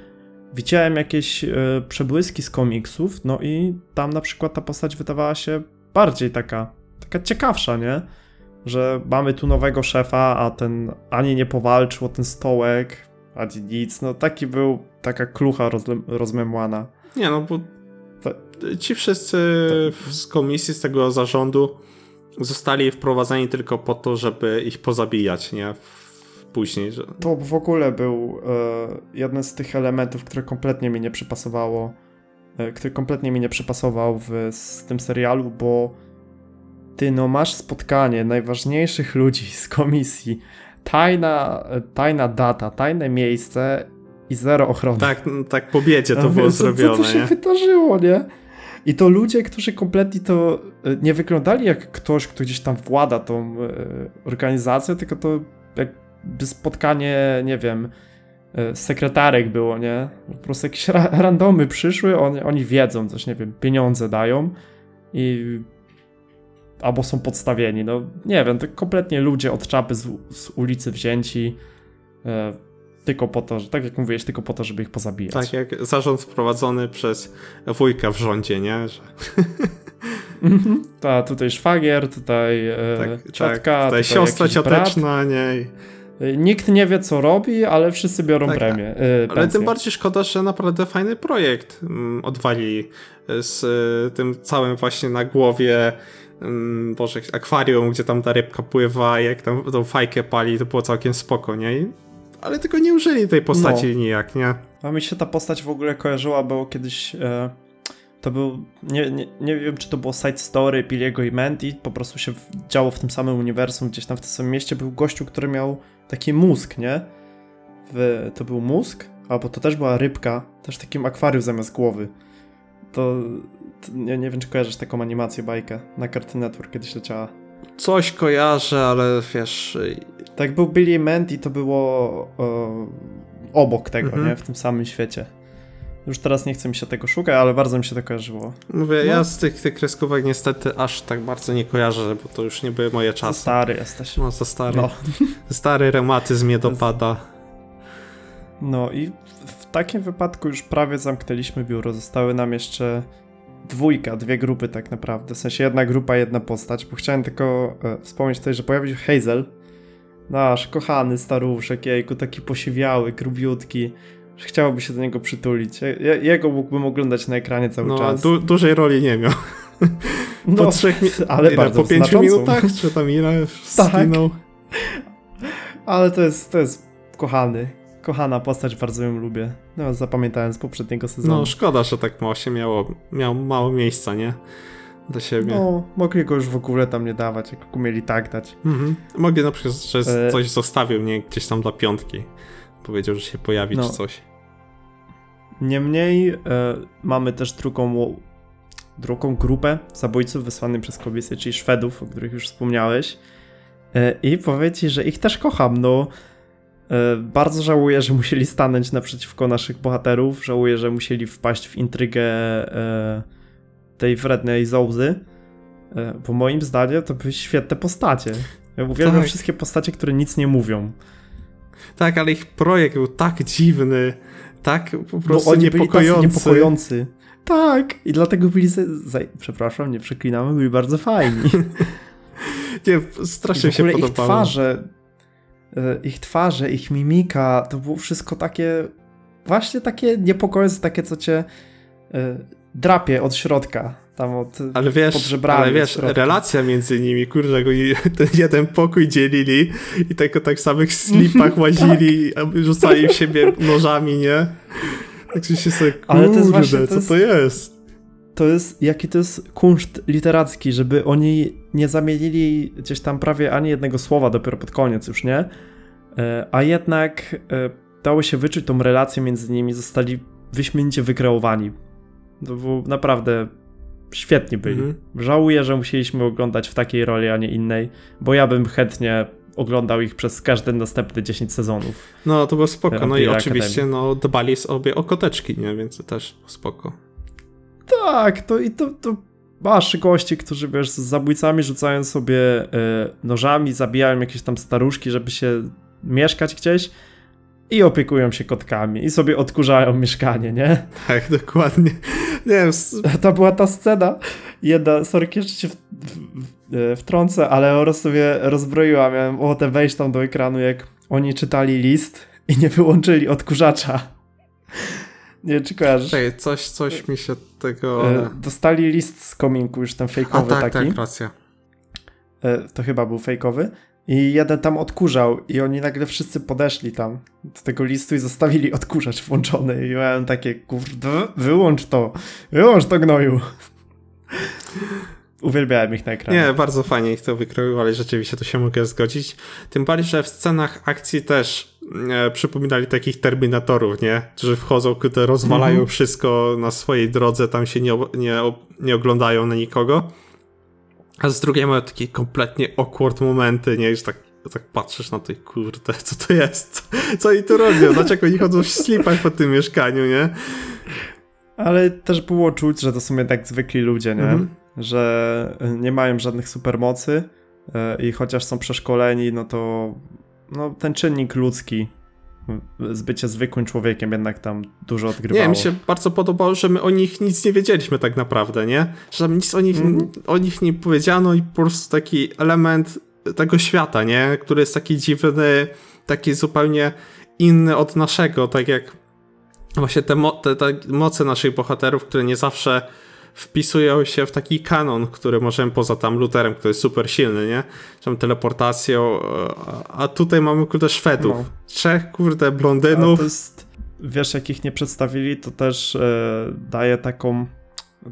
[SPEAKER 2] Widziałem jakieś przebłyski z komiksów, no i tam na przykład ta postać wydawała się bardziej taka, taka ciekawsza, nie? Że mamy tu nowego szefa, a ten ani nie powalczył o ten stołek, ani nic. No taki był, taka klucha rozmemłana.
[SPEAKER 1] Nie no, bo ci wszyscy z komisji, z tego zarządu zostali wprowadzeni tylko po to, żeby ich pozabijać, nie? Później. Że...
[SPEAKER 2] To w ogóle był e, jeden z tych elementów, które kompletnie mi nie przypasowało, e, który kompletnie mi nie przypasował w z tym serialu, bo ty no masz spotkanie najważniejszych ludzi z komisji tajna, tajna data, tajne miejsce i zero ochrony.
[SPEAKER 1] Tak, tak po biedzie to
[SPEAKER 2] A
[SPEAKER 1] było
[SPEAKER 2] co-
[SPEAKER 1] zrobione,
[SPEAKER 2] Co tu się
[SPEAKER 1] nie?
[SPEAKER 2] wydarzyło, nie? I to ludzie, którzy kompletnie to e, nie wyglądali jak ktoś, kto gdzieś tam włada tą e, organizacją, tylko to jakby spotkanie, nie wiem, e, sekretarek było, nie? Po prostu jakieś ra randomy przyszły, on, oni wiedzą coś, nie wiem, pieniądze dają i albo są podstawieni, no nie wiem, to kompletnie ludzie od czapy z, z ulicy wzięci e, tylko po to, że, tak jak mówiłeś, tylko po to, żeby ich pozabijać.
[SPEAKER 1] Tak jak zarząd wprowadzony przez wujka w rządzie, nie? Że, *laughs*
[SPEAKER 2] Mhm. Ta, tutaj szwagier, tutaj e,
[SPEAKER 1] tak,
[SPEAKER 2] ciotka,
[SPEAKER 1] tak, tutaj siostra
[SPEAKER 2] jakiś brat.
[SPEAKER 1] cioteczna, nie?
[SPEAKER 2] E, Nikt nie wie, co robi, ale wszyscy biorą
[SPEAKER 1] Tak,
[SPEAKER 2] premię. E,
[SPEAKER 1] Ale
[SPEAKER 2] pensję.
[SPEAKER 1] tym bardziej szkoda, że naprawdę fajny projekt mm, odwalili z tym całym właśnie na głowie mm, Boże, akwarium, gdzie tam ta rybka pływa, jak tam tą fajkę pali, to było całkiem spoko, nie? I, ale tylko nie użyli tej postaci
[SPEAKER 2] No.
[SPEAKER 1] nijak, nie?
[SPEAKER 2] A mi się ta postać w ogóle kojarzyła, bo kiedyś e, to był, nie, nie, nie wiem czy to było side story Piliego i Mandy, po prostu się działo w tym samym uniwersum, gdzieś tam w tym samym mieście, był gościu, który miał taki mózg, nie? W, to był mózg, albo to też była rybka, też w takim akwarium zamiast głowy. To nie, nie wiem czy kojarzysz taką animację, bajkę, na Cartoon Network kiedyś leciała.
[SPEAKER 1] Coś kojarzę, ale wiesz... y,
[SPEAKER 2] Tak był Billy Mandy, to było e, obok tego,
[SPEAKER 1] Mhm.
[SPEAKER 2] nie? W tym samym świecie. Już teraz nie chcę mi się tego szukać, ale bardzo mi się to kojarzyło.
[SPEAKER 1] Mówię,
[SPEAKER 2] No.
[SPEAKER 1] ja z tych, tych kreskówek niestety aż tak bardzo nie kojarzę, bo to już nie były moje
[SPEAKER 2] Za
[SPEAKER 1] czasy.
[SPEAKER 2] stary jesteś.
[SPEAKER 1] No, za stary.
[SPEAKER 2] No.
[SPEAKER 1] Stary reumatyzm mnie dopada.
[SPEAKER 2] No i w takim wypadku już prawie zamknęliśmy biuro. Zostały nam jeszcze dwójka, dwie grupy tak naprawdę. W sensie jedna grupa, jedna postać. Bo chciałem tylko e, wspomnieć tutaj, że pojawił się Hazel. Nasz kochany staruszek, jejku, taki posiwiały, grubiutki. że Chciałoby się do niego przytulić. Je- je- Jego mógłbym oglądać na ekranie cały
[SPEAKER 1] No,
[SPEAKER 2] czas.
[SPEAKER 1] du dużej roli nie miał. *laughs*
[SPEAKER 2] No,
[SPEAKER 1] po trzech mi- *laughs*
[SPEAKER 2] ale
[SPEAKER 1] ile, Po pięciu
[SPEAKER 2] znaczącą.
[SPEAKER 1] minutach, czy tam ile *laughs*
[SPEAKER 2] Tak.
[SPEAKER 1] skinął?
[SPEAKER 2] Ale to jest, to jest kochany. Kochana postać, bardzo ją lubię. No, zapamiętałem z poprzedniego sezonu.
[SPEAKER 1] No, szkoda, że tak mało się miało, miał mało miejsca, nie? Do siebie.
[SPEAKER 2] No, mogli go już w ogóle tam nie dawać, jak go mieli tak dać.
[SPEAKER 1] Mhm. Mogli na przykład, że
[SPEAKER 2] E-
[SPEAKER 1] coś zostawił, nie? Gdzieś tam dla piątki. Powiedział, że się pojawi,
[SPEAKER 2] No.
[SPEAKER 1] czy coś.
[SPEAKER 2] Niemniej e, mamy też drugą, drugą grupę zabójców wysłanych przez komisję, czyli Szwedów, o których już wspomniałeś. E, I powiem ci, że ich też kocham, no. E, bardzo żałuję, że musieli stanąć naprzeciwko naszych bohaterów. Żałuję, że musieli wpaść w intrygę e, tej wrednej Zołzy. E, bo moim zdaniem to były świetne postacie. Ja uwielbiam
[SPEAKER 1] Tak.
[SPEAKER 2] wszystkie postacie, które nic nie mówią.
[SPEAKER 1] Tak, ale ich projekt był tak dziwny, tak po prostu
[SPEAKER 2] Bo oni byli tacy
[SPEAKER 1] niepokojący.
[SPEAKER 2] niepokojący. Tak, i dlatego byli, za, za, przepraszam, nie przeklinamy, byli bardzo fajni. *laughs*
[SPEAKER 1] Nie, strasznie
[SPEAKER 2] I w
[SPEAKER 1] się
[SPEAKER 2] ogóle ich
[SPEAKER 1] podobało.
[SPEAKER 2] twarze, ich twarze, ich mimika, to było wszystko takie, właśnie takie niepokojące, takie co cię e, drapie od środka, tam od...
[SPEAKER 1] Ale wiesz, ale
[SPEAKER 2] w
[SPEAKER 1] wiesz, relacja między nimi, kurde, oni *laughs* ten jeden pokój dzielili i tak tak samych *laughs* slipach łazili,
[SPEAKER 2] Tak.
[SPEAKER 1] rzucali w siebie *laughs* nożami, nie? Także się sobie, kurde,
[SPEAKER 2] Ale to jest właśnie- to
[SPEAKER 1] co
[SPEAKER 2] jest-
[SPEAKER 1] to jest?
[SPEAKER 2] To jest, jaki to jest kunszt literacki, żeby oni nie zamienili gdzieś tam prawie ani jednego słowa dopiero pod koniec już, nie? E, A jednak e, dało się wyczuć tą relację między nimi, zostali wyśmienicie wykreowani. To było naprawdę świetnie byli.
[SPEAKER 1] Mhm.
[SPEAKER 2] Żałuję, że musieliśmy oglądać w takiej roli, a nie innej, bo ja bym chętnie oglądał ich przez każde następne 10 sezonów.
[SPEAKER 1] No, to było spoko. No i oczywiście, no, dbali sobie o koteczki, nie? Więc to też spoko.
[SPEAKER 2] Tak, to i to, to masz gości, którzy wiesz, z zabójcami rzucają sobie e, nożami, zabijają jakieś tam staruszki, żeby się mieszkać gdzieś i opiekują się kotkami i sobie odkurzają mieszkanie, nie? *laughs*
[SPEAKER 1] Tak, dokładnie. Nie wiem, *laughs*
[SPEAKER 2] To była ta scena, jedna, sorry, jeszcze cię w, w, w, e, wtrącę, ale prostu mnie rozbroiła, miałem ochotę wejść tam do ekranu, jak oni czytali list i nie wyłączyli odkurzacza. Nie wiem, czy kojarzysz?
[SPEAKER 1] czekaj, coś, coś mi się tego...
[SPEAKER 2] E, dostali list z kominku, już ten
[SPEAKER 1] A
[SPEAKER 2] fejkowy
[SPEAKER 1] tak,
[SPEAKER 2] taki.
[SPEAKER 1] tak, racja.
[SPEAKER 2] E, to chyba był fejkowy. I jeden tam odkurzał i oni nagle wszyscy podeszli tam do tego listu i zostawili odkurzacz włączony i miałem takie, kurde, wyłącz to, wyłącz to gnoju. Uwielbiałem ich na ekranie.
[SPEAKER 1] Nie, bardzo fajnie ich to wykroił, ale rzeczywiście to się mogę zgodzić. Tym bardziej, że w scenach akcji też przypominali takich terminatorów, nie? Którzy wchodzą, kurde, rozwalają
[SPEAKER 2] Mhm.
[SPEAKER 1] wszystko na swojej drodze, tam się nie, nie, nie oglądają na nikogo. A z drugiej mają takie kompletnie awkward momenty, nie? Już tak, tak patrzysz na to i kurde, co to jest? Co oni tu robią? Dlaczego oni chodzą w slipach po tym mieszkaniu, nie?
[SPEAKER 2] Ale też było czuć, że to są jednak zwykli ludzie, nie?
[SPEAKER 1] Mhm.
[SPEAKER 2] Że y, nie mają żadnych supermocy y, i chociaż są przeszkoleni, no to no, ten czynnik ludzki, z bycia zwykłym człowiekiem jednak tam dużo odgrywało.
[SPEAKER 1] Nie, mi się bardzo podobało, że my o nich nic nie wiedzieliśmy tak naprawdę, nie? Że nam nic o nich,
[SPEAKER 2] Mhm.
[SPEAKER 1] o nich nie powiedziano i po prostu taki element tego świata, nie? Który jest taki dziwny, taki zupełnie inny od naszego, tak jak właśnie te, mo- te, te moce naszych bohaterów, które nie zawsze wpisują się w taki kanon, który możemy poza tam Luterem, który jest super silny, nie? Tam teleportacją, a- a tutaj mamy kurde Szwedów.
[SPEAKER 2] No.
[SPEAKER 1] Trzech kurde blondynów.
[SPEAKER 2] jest, wiesz, jak ich nie przedstawili, to też e, daje taką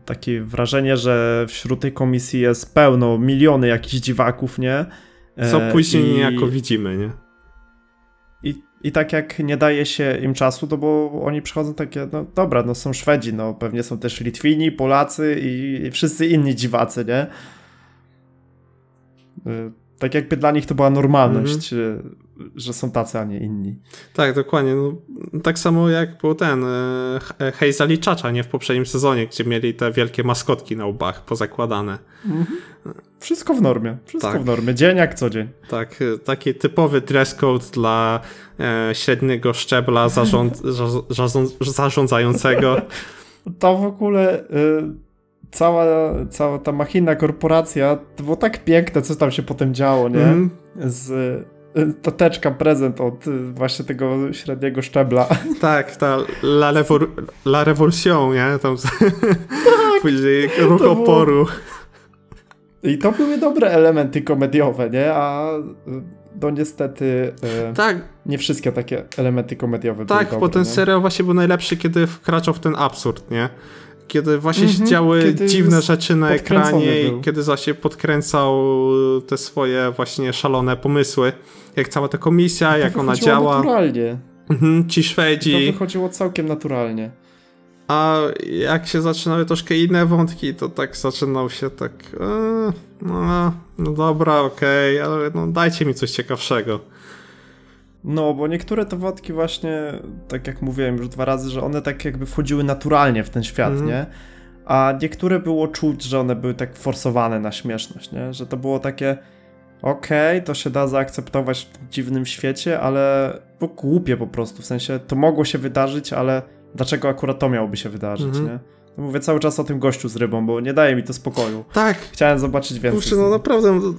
[SPEAKER 2] takie wrażenie, że wśród tej komisji jest pełno, miliony jakichś dziwaków, nie? E,
[SPEAKER 1] Co później
[SPEAKER 2] i-
[SPEAKER 1] niejako widzimy, nie?
[SPEAKER 2] I, tak jak nie daje się im czasu, to bo oni przychodzą takie, no dobra, no są Szwedzi, no pewnie są też Litwini, Polacy i, i wszyscy inni dziwacy, nie? Y, Tak jakby dla nich to była normalność, y, że są tacy, a nie inni.
[SPEAKER 1] Tak, dokładnie. No, tak samo jak był ten e, He- Hazel i Czacza, nie? W poprzednim sezonie, gdzie mieli te wielkie maskotki na łbach pozakładane.
[SPEAKER 2] Wszystko w normie, wszystko
[SPEAKER 1] Tak.
[SPEAKER 2] w normie, dzień jak co dzień.
[SPEAKER 1] Tak, e, taki typowy dress code dla e, średniego szczebla zarząd, *laughs* za- zarząd, zarządzającego.
[SPEAKER 2] To w ogóle y, cała, cała ta machina, korporacja, to było tak piękne, co tam się potem działo, nie?
[SPEAKER 1] Mhm.
[SPEAKER 2] z tateczka prezent od y, właśnie tego średniego szczebla.
[SPEAKER 1] Tak, ta La, Revol La Revolution, nie? Tam później ruch
[SPEAKER 2] to było-
[SPEAKER 1] oporu.
[SPEAKER 2] I to były dobre elementy komediowe, nie? A y, no niestety y,
[SPEAKER 1] Tak,
[SPEAKER 2] nie wszystkie takie elementy komediowe
[SPEAKER 1] Tak,
[SPEAKER 2] były
[SPEAKER 1] bo
[SPEAKER 2] dobre,
[SPEAKER 1] ten serial właśnie był najlepszy, kiedy wkraczał w ten absurd, nie? Kiedy właśnie się
[SPEAKER 2] Mhm,
[SPEAKER 1] działy dziwne rzeczy na ekranie
[SPEAKER 2] był.
[SPEAKER 1] i kiedy właśnie podkręcał te swoje właśnie szalone pomysły. Jak cała ta komisja,
[SPEAKER 2] To
[SPEAKER 1] jak ona działa.
[SPEAKER 2] naturalnie.
[SPEAKER 1] Mhm, ci
[SPEAKER 2] To
[SPEAKER 1] Szwedzi.
[SPEAKER 2] wychodziło całkiem naturalnie.
[SPEAKER 1] A jak się zaczynały troszkę inne wątki, to tak zaczynał się tak. E, no, no dobra, okej, ale no dajcie mi coś ciekawszego.
[SPEAKER 2] No, bo niektóre te wątki właśnie, tak jak mówiłem już dwa razy, że one tak jakby wchodziły naturalnie w ten świat,
[SPEAKER 1] Mhm.
[SPEAKER 2] nie? A niektóre było czuć, że one były tak forsowane na śmieszność, nie? Że to było takie okej, to się da zaakceptować w tym dziwnym świecie, ale było głupie po prostu, w sensie to mogło się wydarzyć, ale dlaczego akurat to miałoby się wydarzyć,
[SPEAKER 1] Mhm.
[SPEAKER 2] nie? No mówię cały czas o tym gościu z rybą, bo nie daje mi to spokoju.
[SPEAKER 1] Tak,
[SPEAKER 2] Chciałem zobaczyć więcej.
[SPEAKER 1] Kurczę, no naprawdę, no,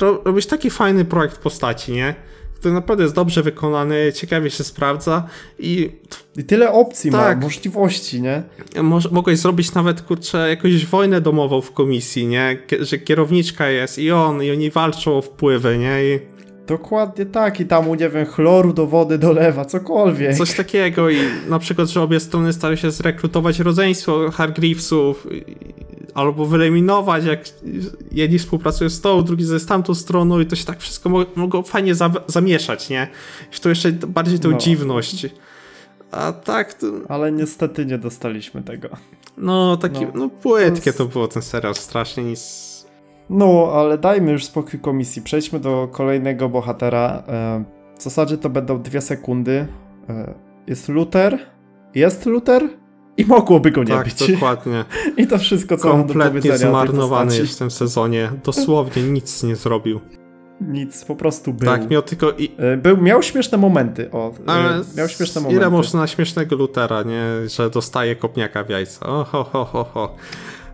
[SPEAKER 1] ro- robisz taki fajny projekt postaci, nie? Który naprawdę jest dobrze wykonany, ciekawie się sprawdza i
[SPEAKER 2] I tyle opcji
[SPEAKER 1] Tak.
[SPEAKER 2] ma, możliwości, nie?
[SPEAKER 1] może, mogłeś zrobić nawet, kurczę, jakąś wojnę domową w komisji, nie? Że kierowniczka jest i on, i oni walczą o wpływy, nie? I
[SPEAKER 2] Dokładnie tak, i tam, nie wiem, chloru do wody dolewa, cokolwiek.
[SPEAKER 1] coś takiego i na przykład, że obie strony starają się zrekrutować rodzeństwo Hargreavesów albo wyeliminować, jak jedni współpracują z tą, drugi ze tamtą stroną i to się tak wszystko mo- mogło fajnie za zamieszać, nie? I w to jeszcze bardziej tą
[SPEAKER 2] No.
[SPEAKER 1] dziwność. A tak, to,
[SPEAKER 2] Ale niestety nie dostaliśmy tego.
[SPEAKER 1] no taki,
[SPEAKER 2] No.
[SPEAKER 1] no, płytkie
[SPEAKER 2] To
[SPEAKER 1] to
[SPEAKER 2] jest-
[SPEAKER 1] było ten serial, strasznie nic...
[SPEAKER 2] No, ale dajmy już spokój komisji. Przejdźmy do kolejnego bohatera. E, W zasadzie to będą dwie sekundy. E, Jest Luther. Jest Luther? I mogłoby go nie
[SPEAKER 1] tak,
[SPEAKER 2] być.
[SPEAKER 1] dokładnie. *laughs*
[SPEAKER 2] I to wszystko, co mam do
[SPEAKER 1] Kompletnie
[SPEAKER 2] powiedzenia o tej
[SPEAKER 1] zmarnowany jest w tym sezonie. Dosłownie nic nie zrobił.
[SPEAKER 2] Nic, po prostu był.
[SPEAKER 1] Tak, miał tylko i,
[SPEAKER 2] E, był. Miał śmieszne momenty. O,
[SPEAKER 1] Ale
[SPEAKER 2] miał śmieszne
[SPEAKER 1] ile
[SPEAKER 2] momenty.
[SPEAKER 1] można na śmiesznego Lutera, nie? Że dostaje kopniaka w jajca. O, ho, ho, ho, ho.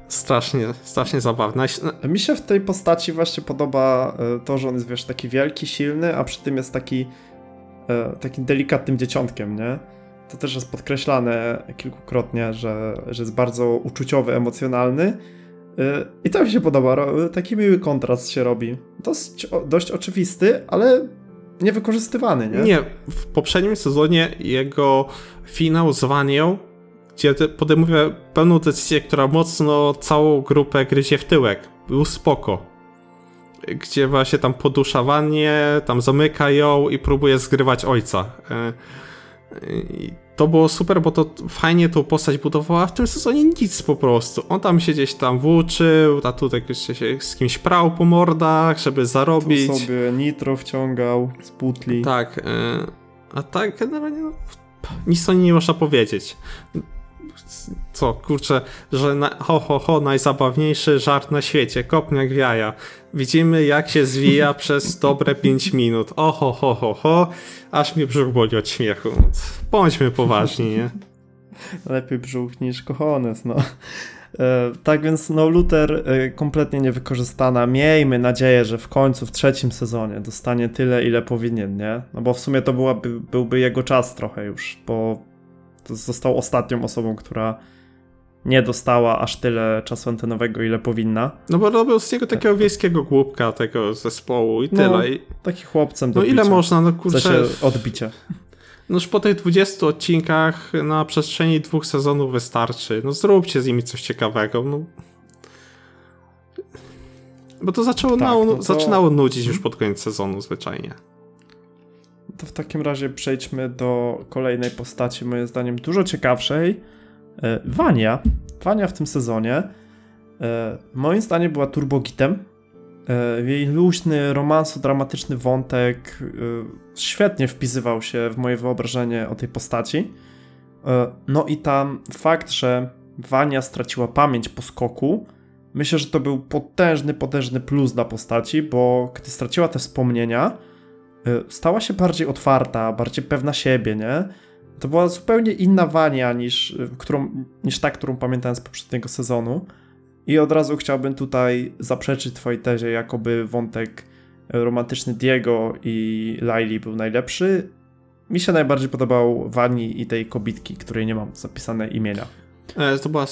[SPEAKER 1] Strasznie, strasznie zabawne. Naś-
[SPEAKER 2] Mi się w tej postaci właśnie podoba e, to, że on jest, wiesz, taki wielki, silny, a przy tym jest taki e, takim delikatnym dzieciątkiem, nie? To też jest podkreślane kilkukrotnie, że, że jest bardzo uczuciowy, emocjonalny. E, I to mi się podoba. Taki miły kontrast się robi. Dość, dość oczywisty, ale niewykorzystywany, nie?
[SPEAKER 1] Nie, w poprzednim sezonie jego finał z Wanią, gdzie podejmuje pewną decyzję, która mocno całą grupę gryzie w tyłek. Był spoko. gdzie właśnie tam podusza Wannie, tam zamyka ją i próbuje zgrywać ojca. E, I to było super, bo to fajnie tą postać budowała, w tym sezonie nic po prostu. On tam się gdzieś tam włóczył, a tutaj się z kimś prał po mordach, żeby zarobić.
[SPEAKER 2] Tu sobie nitro wciągał z butli.
[SPEAKER 1] Tak, e, a tak generalnie no, nic o niej nie można powiedzieć co, kurczę, że na, ho, ho, ho, najzabawniejszy żart na świecie, kopniak w jaja. Widzimy, jak się zwija *laughs* przez dobre 5 minut. O, ho, ho, ho, ho, aż mnie brzuch boli od śmiechu. Bądźmy poważni, nie? *laughs*
[SPEAKER 2] Lepiej brzuch niż kochones, no. E, tak więc, no, Luther e, kompletnie niewykorzystana. Miejmy nadzieję, że w końcu, w trzecim sezonie dostanie tyle, ile powinien, nie? No bo w sumie to byłaby, byłby jego czas trochę już, bo został ostatnią osobą, która nie dostała aż tyle czasu antenowego, ile powinna.
[SPEAKER 1] No bo robił z niego takiego wiejskiego głupka tego zespołu i no, tyle. I...
[SPEAKER 2] Taki chłopcem
[SPEAKER 1] do No ile można, no kurczę... W sensie
[SPEAKER 2] odbicie. *laughs*
[SPEAKER 1] No już po tych 20 odcinkach na przestrzeni dwóch sezonów wystarczy. No zróbcie z nimi coś ciekawego. No. Bo to zaczęło, tak, no to... zaczynało nudzić już pod koniec sezonu zwyczajnie.
[SPEAKER 2] To w takim razie przejdźmy do kolejnej postaci, moim zdaniem dużo ciekawszej. E, Wania. Wania w tym sezonie e, moim zdaniem była turbogitem. E, jej luźny, romanso-dramatyczny wątek świetnie wpisywał się w moje wyobrażenie o tej postaci. No i tam fakt, że Wania straciła pamięć po skoku, myślę, że to był potężny, potężny plus dla postaci, bo gdy straciła te wspomnienia, stała się bardziej otwarta, bardziej pewna siebie, nie? To była zupełnie inna Wania niż, y, którą, niż ta, którą pamiętałem z poprzedniego sezonu. I od razu chciałbym tutaj zaprzeczyć twojej tezie, jakoby wątek romantyczny Diego i Laili był najlepszy. Mi się najbardziej podobał Wani i tej kobitki, której nie mam zapisane imienia.
[SPEAKER 1] E, to była e,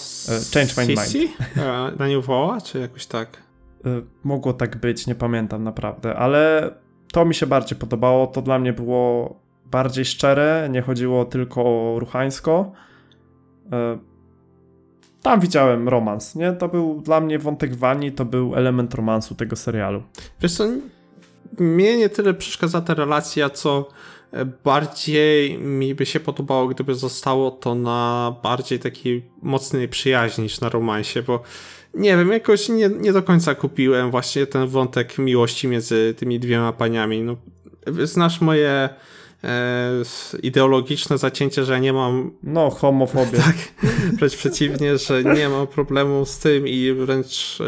[SPEAKER 1] Change My Mind. E, na nią woła, czy jakoś tak?
[SPEAKER 2] E, mogło tak być, nie pamiętam naprawdę, ale to mi się bardziej podobało. To dla mnie było bardziej szczere, nie chodziło tylko o ruchańsko. E, tam widziałem romans, nie? To był dla mnie wątek Wani, to był element romansu tego serialu.
[SPEAKER 1] Wiesz co, mnie nie tyle przeszkadza ta relacja, co bardziej mi by się podobało, gdyby zostało to na bardziej takiej mocnej przyjaźni niż na romansie, bo nie wiem, jakoś nie, nie do końca kupiłem właśnie ten wątek miłości między tymi dwiema paniami. No, znasz moje e, ideologiczne zacięcie, że nie mam.
[SPEAKER 2] No, homofobię.
[SPEAKER 1] Tak, wręcz przeciwnie, że nie mam problemu z tym i wręcz e,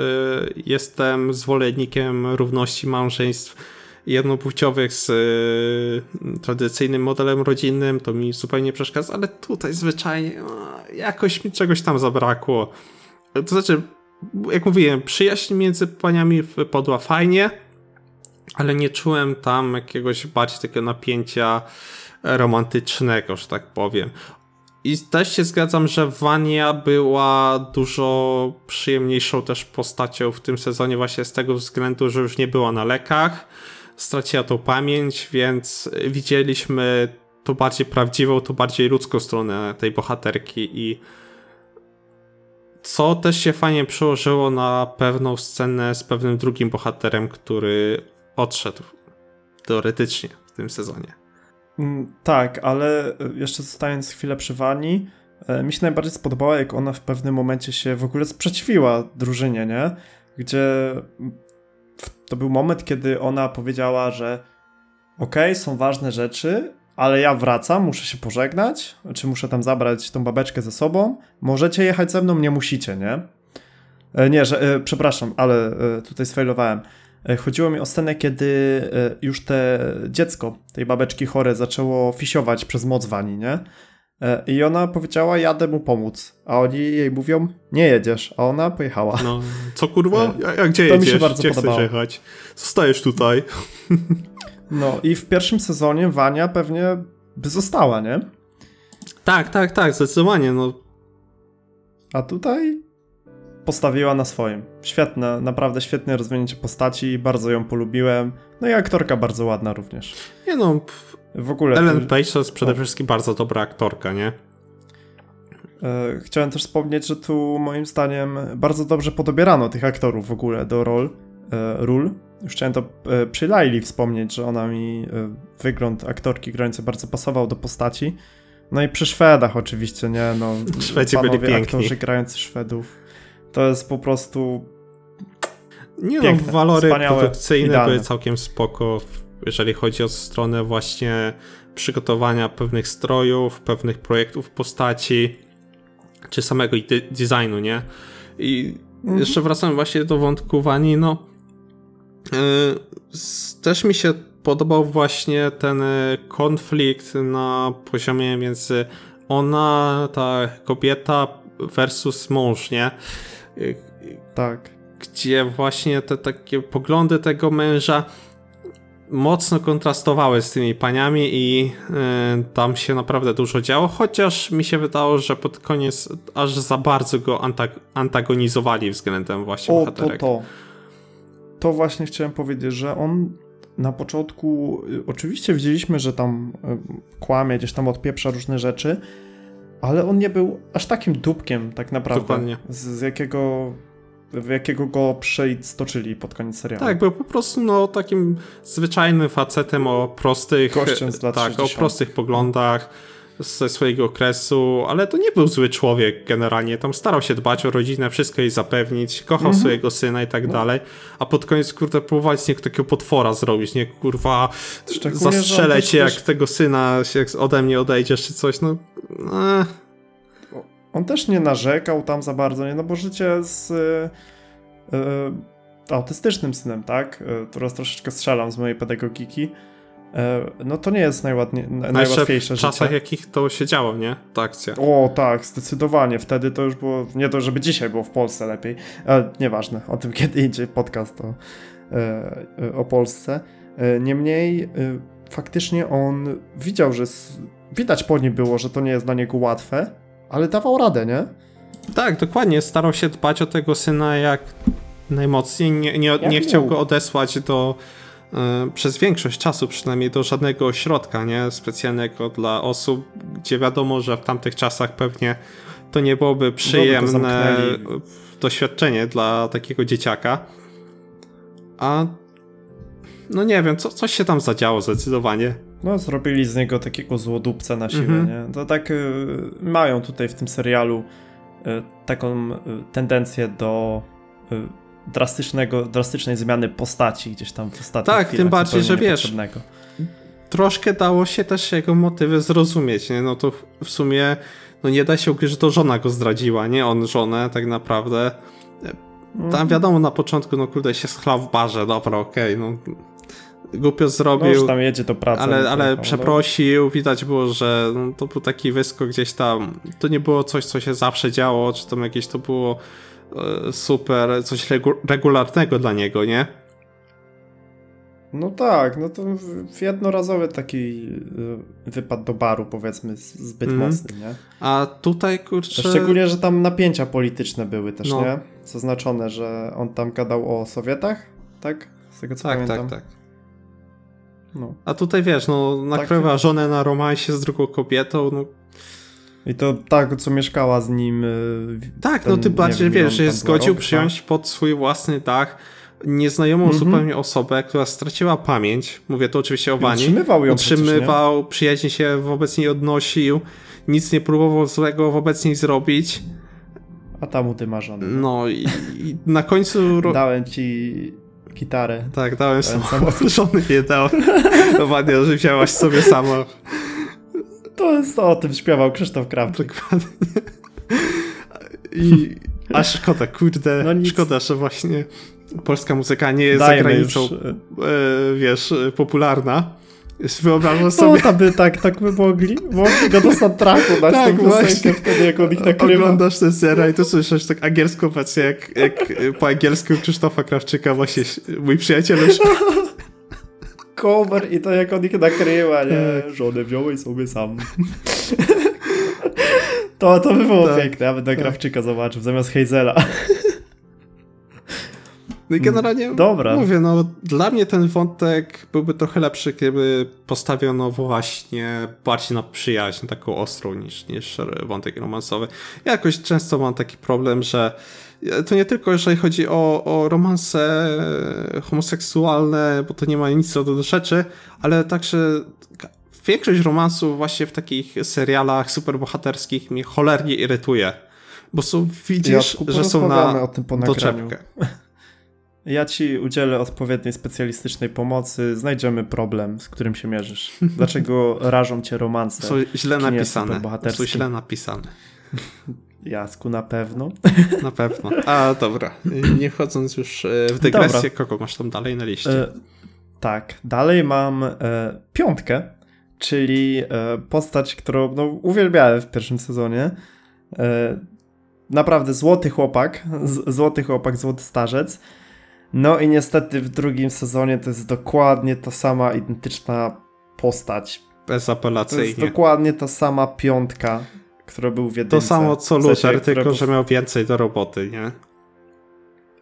[SPEAKER 1] jestem zwolennikiem równości małżeństw jednopłciowych z e, tradycyjnym modelem rodzinnym. To mi zupełnie przeszkadza, ale tutaj zwyczajnie no, jakoś mi czegoś tam zabrakło. To znaczy, jak mówiłem, przyjaźń między paniami podła fajnie ale nie czułem tam jakiegoś bardziej takiego napięcia romantycznego, że tak powiem. I też się zgadzam, że Wania była dużo przyjemniejszą też postacią w tym sezonie właśnie z tego względu, że już nie była na lekach, straciła tą pamięć, więc widzieliśmy tą bardziej prawdziwą, tą bardziej ludzką stronę tej bohaterki i co też się fajnie przełożyło na pewną scenę z pewnym drugim bohaterem, który odszedł teoretycznie w tym sezonie.
[SPEAKER 2] Mm, tak, ale e, jeszcze zostając chwilę przy Wani, e, mi się najbardziej spodobało, jak ona w pewnym momencie się w ogóle sprzeciwiła drużynie, nie? Gdzie to był moment, kiedy ona powiedziała, że okej, okay, są ważne rzeczy, ale ja wracam, muszę się pożegnać, czy muszę tam zabrać tą babeczkę ze sobą. Możecie jechać ze mną, nie musicie, nie? E, nie, że, przepraszam, ale tutaj sfailowałem. E, chodziło mi o scenę, kiedy e, już te dziecko tej babeczki chore zaczęło fisiować przez moc wani, nie? E, I ona powiedziała, jadę mu pomóc. A oni jej mówią, nie jedziesz. A ona pojechała.
[SPEAKER 1] No, co kurwa? Ja, gdzie to jedziesz? Mi się bardzo gdzie podobało. jechać? Zostajesz tutaj.
[SPEAKER 2] No i w pierwszym sezonie Wania pewnie by została, nie?
[SPEAKER 1] Tak, tak, tak, zdecydowanie. No.
[SPEAKER 2] A tutaj postawiła na swoim. Świetne, naprawdę świetne rozwinięcie postaci, bardzo ją polubiłem. No i aktorka bardzo ładna również.
[SPEAKER 1] Nie no, w ogóle. Ellen Page to jest przede wszystkim bardzo dobra aktorka, nie?
[SPEAKER 2] E, chciałem też wspomnieć, że tu moim zdaniem bardzo dobrze podobierano tych aktorów w ogóle do rol, e, ról. Już chciałem to e, przy Laili wspomnieć, że ona mi e, wygląd aktorki grającej bardzo pasował do postaci. No i przy Szwedach oczywiście, nie? No, *laughs*
[SPEAKER 1] Szwedzi byli piękni.
[SPEAKER 2] aktorzy grający Szwedów. To jest po prostu
[SPEAKER 1] Nie
[SPEAKER 2] Piękne,
[SPEAKER 1] no, walory produkcyjne
[SPEAKER 2] idealne.
[SPEAKER 1] były całkiem spoko, jeżeli chodzi o stronę właśnie przygotowania pewnych strojów, pewnych projektów postaci, czy samego designu, nie? I
[SPEAKER 2] Mhm.
[SPEAKER 1] jeszcze wracam właśnie do wątku Wani, no też mi się podobał właśnie ten y, konflikt na poziomie między ona, ta kobieta versus mąż, nie? Y,
[SPEAKER 2] tak.
[SPEAKER 1] gdzie właśnie te takie poglądy tego męża mocno kontrastowały z tymi paniami i y, tam się naprawdę dużo działo, chociaż mi się wydało, że pod koniec aż za bardzo go antag- antagonizowali względem właśnie
[SPEAKER 2] O,
[SPEAKER 1] bohaterek.
[SPEAKER 2] to. To właśnie chciałem powiedzieć, że on na początku, y, oczywiście widzieliśmy, że tam y, kłamie, gdzieś tam odpieprza różne rzeczy, ale on nie był aż takim dupkiem tak naprawdę,
[SPEAKER 1] Dokładnie.
[SPEAKER 2] z, z jakiego w jakiego go przeistoczyli pod koniec serialu.
[SPEAKER 1] Tak, był po prostu no, takim zwyczajnym facetem o prostych,
[SPEAKER 2] Gościem z lat
[SPEAKER 1] tak, o
[SPEAKER 2] 60.
[SPEAKER 1] prostych poglądach ze swojego okresu, ale to nie był zły człowiek generalnie, tam starał się dbać o rodzinę, wszystko jej zapewnić, kochał
[SPEAKER 2] Mhm.
[SPEAKER 1] swojego syna i tak
[SPEAKER 2] No.
[SPEAKER 1] dalej, a pod koniec, kurde, próbowali z niego takiego potwora zrobić, nie, kurwa,
[SPEAKER 2] Szczególnie,
[SPEAKER 1] zastrzelę cię, jak
[SPEAKER 2] też-
[SPEAKER 1] tego syna jak ode mnie odejdziesz, czy coś, no, eh.
[SPEAKER 2] On też nie narzekał tam za bardzo, nie? No bo życie z y, y, autystycznym synem, tak? Y, teraz troszeczkę strzelam z mojej pedagogiki. Y, no to nie jest najładnie, najłatwiejsze
[SPEAKER 1] w czasach,
[SPEAKER 2] życie.
[SPEAKER 1] jakich to się działo, nie, ta akcja.
[SPEAKER 2] O tak, zdecydowanie. Wtedy to już było, nie to, żeby dzisiaj było w Polsce lepiej, ale nieważne, o tym *laughs* kiedy indziej podcast o, e, e, o Polsce. E, Niemniej e, faktycznie on widział, że widać po nim było, że to nie jest dla niego łatwe, ale dawał radę, nie?
[SPEAKER 1] Tak, dokładnie. Starał się dbać o tego syna jak najmocniej. Nie, nie, nie
[SPEAKER 2] Jak
[SPEAKER 1] chciał go odesłać do. Y, przez większość czasu przynajmniej do żadnego ośrodka, nie? Specjalnego dla osób, gdzie wiadomo, że w tamtych czasach pewnie to nie byłoby przyjemne doświadczenie dla takiego dzieciaka. A. No nie wiem, co, coś się tam zadziało zdecydowanie.
[SPEAKER 2] No, zrobili z niego takiego złodupca na siłę,
[SPEAKER 1] Mhm.
[SPEAKER 2] nie? To tak y, mają tutaj w tym serialu y, taką y, tendencję do drastycznego, drastycznej zmiany postaci gdzieś tam w ostatnich
[SPEAKER 1] Tak, tym bardziej, że wiesz, troszkę dało się też jego motywy zrozumieć, nie? No to w- sumie no nie da się ukryć, że to żona go zdradziła, nie on żonę tak naprawdę. Tam
[SPEAKER 2] Mhm.
[SPEAKER 1] wiadomo na początku, no kurde się schlał w barze, dobra, okej, no głupio
[SPEAKER 2] No,
[SPEAKER 1] zrobił,
[SPEAKER 2] że tam jedzie do pracy.
[SPEAKER 1] ale,
[SPEAKER 2] no,
[SPEAKER 1] ale
[SPEAKER 2] to-
[SPEAKER 1] przeprosił, widać było, że no, to był taki wyskok gdzieś tam, to nie było coś, co się zawsze działo, czy tam jakieś to było super, coś regu regularnego dla niego, nie?
[SPEAKER 2] No tak, no to jednorazowy taki y, wypad do baru, powiedzmy, zbyt
[SPEAKER 1] Mhm.
[SPEAKER 2] mocny, nie?
[SPEAKER 1] A tutaj, kurczę...
[SPEAKER 2] Szczególnie, że tam napięcia polityczne były też,
[SPEAKER 1] No.
[SPEAKER 2] nie? Zaznaczone, że on tam gadał o Sowietach, tak? Z tego co
[SPEAKER 1] Tak,
[SPEAKER 2] pamiętam.
[SPEAKER 1] tak, tak.
[SPEAKER 2] No.
[SPEAKER 1] A tutaj wiesz, no nakrywa żonę na romansie z drugą kobietą, no
[SPEAKER 2] I to tak, co mieszkała z nim. y,
[SPEAKER 1] tak,
[SPEAKER 2] ten,
[SPEAKER 1] no
[SPEAKER 2] nie
[SPEAKER 1] bardziej wiesz, że zgodził
[SPEAKER 2] rok,
[SPEAKER 1] przyjąć pod swój własny dach nieznajomą
[SPEAKER 2] Mhm.
[SPEAKER 1] zupełnie osobę, która straciła pamięć, mówię to oczywiście o
[SPEAKER 2] I
[SPEAKER 1] Wani,
[SPEAKER 2] Utrzymywał ją przecież,
[SPEAKER 1] utrzymywał, przyjaźnie się wobec niej odnosił, nic nie próbował złego wobec niej zrobić?
[SPEAKER 2] A tam u ty ma żonę.
[SPEAKER 1] no i, i na końcu...
[SPEAKER 2] Dałem ci gitarę.
[SPEAKER 1] Tak, dałem
[SPEAKER 2] Dałem
[SPEAKER 1] samochód, *laughs* żony nie dał. No ładnie, że wzięłaś sobie sama.
[SPEAKER 2] To jest to, o tym śpiewał Krzysztof Krawczyk.
[SPEAKER 1] Dokładnie. I a szkoda, kurde,
[SPEAKER 2] No
[SPEAKER 1] szkoda, że właśnie polska muzyka nie jest za
[SPEAKER 2] Dajmy
[SPEAKER 1] granicą,
[SPEAKER 2] już. y,
[SPEAKER 1] e, wiesz, popularna. Wyobrażam
[SPEAKER 2] No,
[SPEAKER 1] sobie,
[SPEAKER 2] tam by tak, tak by mogli. Mogli go do soundtracku dać
[SPEAKER 1] Tak, właśnie.
[SPEAKER 2] wtedy, jak on ich nakrywa.
[SPEAKER 1] oglądasz ten serial i to słyszysz tak angielską wersję, jak, jak po angielsku Krzysztofa Krawczyka właśnie mój przyjaciel już *laughs*
[SPEAKER 2] Cover i to jak on ich nakrywa, nie?
[SPEAKER 1] Tak.
[SPEAKER 2] Żonę wziąłeś sobie sam. *laughs* To, to by było
[SPEAKER 1] Tak,
[SPEAKER 2] piękne, ja bym na
[SPEAKER 1] tak.
[SPEAKER 2] Krawczyka zobaczył zamiast Hazela.
[SPEAKER 1] No i generalnie
[SPEAKER 2] Dobra.
[SPEAKER 1] mówię, no dla mnie ten wątek byłby trochę lepszy, gdyby postawiono właśnie bardziej na przyjaźń, taką ostrą niż, niż wątek romansowy. Ja jakoś często mam taki problem, że to nie tylko jeżeli chodzi o, o romanse homoseksualne, bo to nie ma nic do, do rzeczy, ale także większość romansów właśnie w takich serialach superbohaterskich mnie cholernie irytuje. Bo są, widzisz, że są na
[SPEAKER 2] o tym po
[SPEAKER 1] doczepkę. *laughs*
[SPEAKER 2] Ja ci udzielę odpowiedniej specjalistycznej pomocy, znajdziemy problem, z którym się mierzysz. Dlaczego rażą cię romanse?
[SPEAKER 1] Są źle napisane. Są źle napisane.
[SPEAKER 2] Jasku, na pewno. *laughs*
[SPEAKER 1] Na pewno. A dobra, nie wchodząc już e, w dygresję, kogo masz tam dalej na liście?
[SPEAKER 2] E, tak, dalej mam e, piątkę, czyli e, postać, którą no, uwielbiałem w pierwszym sezonie. E, naprawdę złoty chłopak, z, złoty chłopak, złoty starzec. No i niestety w drugim sezonie to jest dokładnie ta sama identyczna postać. To
[SPEAKER 1] Bezapelacyjnie.
[SPEAKER 2] jest dokładnie ta sama piątka, która był w jedynce.
[SPEAKER 1] To samo co
[SPEAKER 2] W sensie,
[SPEAKER 1] Luther, tylko
[SPEAKER 2] był-
[SPEAKER 1] że miał więcej do roboty, nie?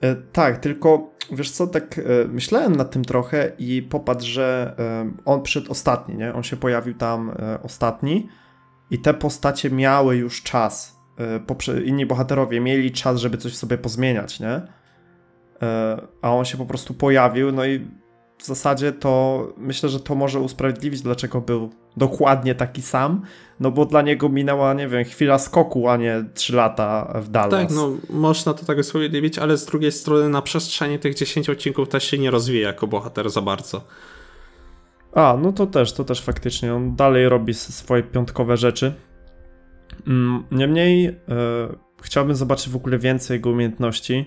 [SPEAKER 2] E, tak, tylko wiesz co, tak e, myślałem nad tym trochę i popatrz, że e, on przyszedł ostatni, nie? On się pojawił tam e, ostatni i te postacie miały już czas. E, inni bohaterowie mieli czas, żeby coś sobie pozmieniać, nie? E, a on się po prostu pojawił, no i w zasadzie to myślę, że to może usprawiedliwić, dlaczego był dokładnie taki sam, no bo dla niego minęła, nie wiem, chwila skoku, a nie 3 lata w Dallas.
[SPEAKER 1] Tak, no można to tak usprawiedliwić, ale z drugiej strony na przestrzeni tych 10 odcinków też się nie rozwija jako bohater za bardzo.
[SPEAKER 2] A, no to też, to też faktycznie. On dalej robi swoje piątkowe rzeczy. Mm, Niemniej e, chciałbym zobaczyć w ogóle więcej jego umiejętności.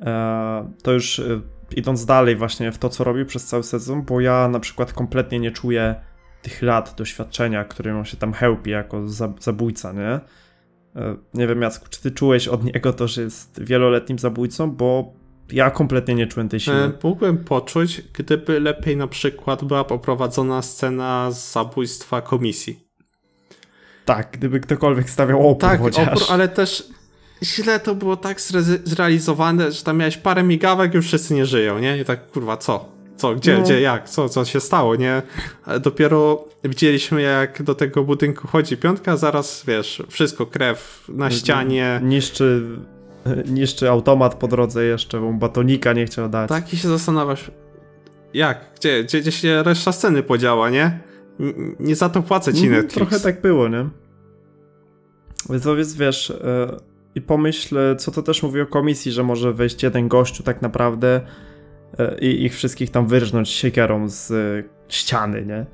[SPEAKER 2] E, to już e, idąc dalej właśnie w to, co robi przez cały sezon, bo ja na przykład kompletnie nie czuję tych lat doświadczenia, którym on się tam chełpi jako za, zabójca, nie? E, nie wiem, Jacku, czy ty czułeś od niego to, że jest wieloletnim zabójcą, bo ja kompletnie nie czułem tej siły.
[SPEAKER 1] E, Mógłbym poczuć, gdyby lepiej na przykład była poprowadzona scena zabójstwa komisji.
[SPEAKER 2] Tak, gdyby ktokolwiek stawiał opór
[SPEAKER 1] Tak,
[SPEAKER 2] chociaż.
[SPEAKER 1] opór, ale też źle to było tak zre- zrealizowane, że tam miałeś parę migawek, już wszyscy nie żyją, nie? I tak, kurwa, co? Co, gdzie,
[SPEAKER 2] No.
[SPEAKER 1] gdzie, jak, co, co się stało, nie? Ale Dopiero widzieliśmy, jak do tego budynku chodzi piątka, a zaraz, wiesz, wszystko, krew na ścianie.
[SPEAKER 2] Niszczy, niszczy automat po drodze jeszcze, bo batonika nie chciał dać.
[SPEAKER 1] Tak i się zastanawiasz, jak, gdzie, gdzie, gdzie się reszta sceny podziała, nie? Nie za to płacę ci
[SPEAKER 2] Mhm,
[SPEAKER 1] Netflix.
[SPEAKER 2] Trochę tak było, nie? Więc wiesz, e, i pomyśl, co to też mówi o komisji, że może wejść jeden gościu tak naprawdę e, i ich wszystkich tam wyrżnąć siekierą z e, ściany, nie?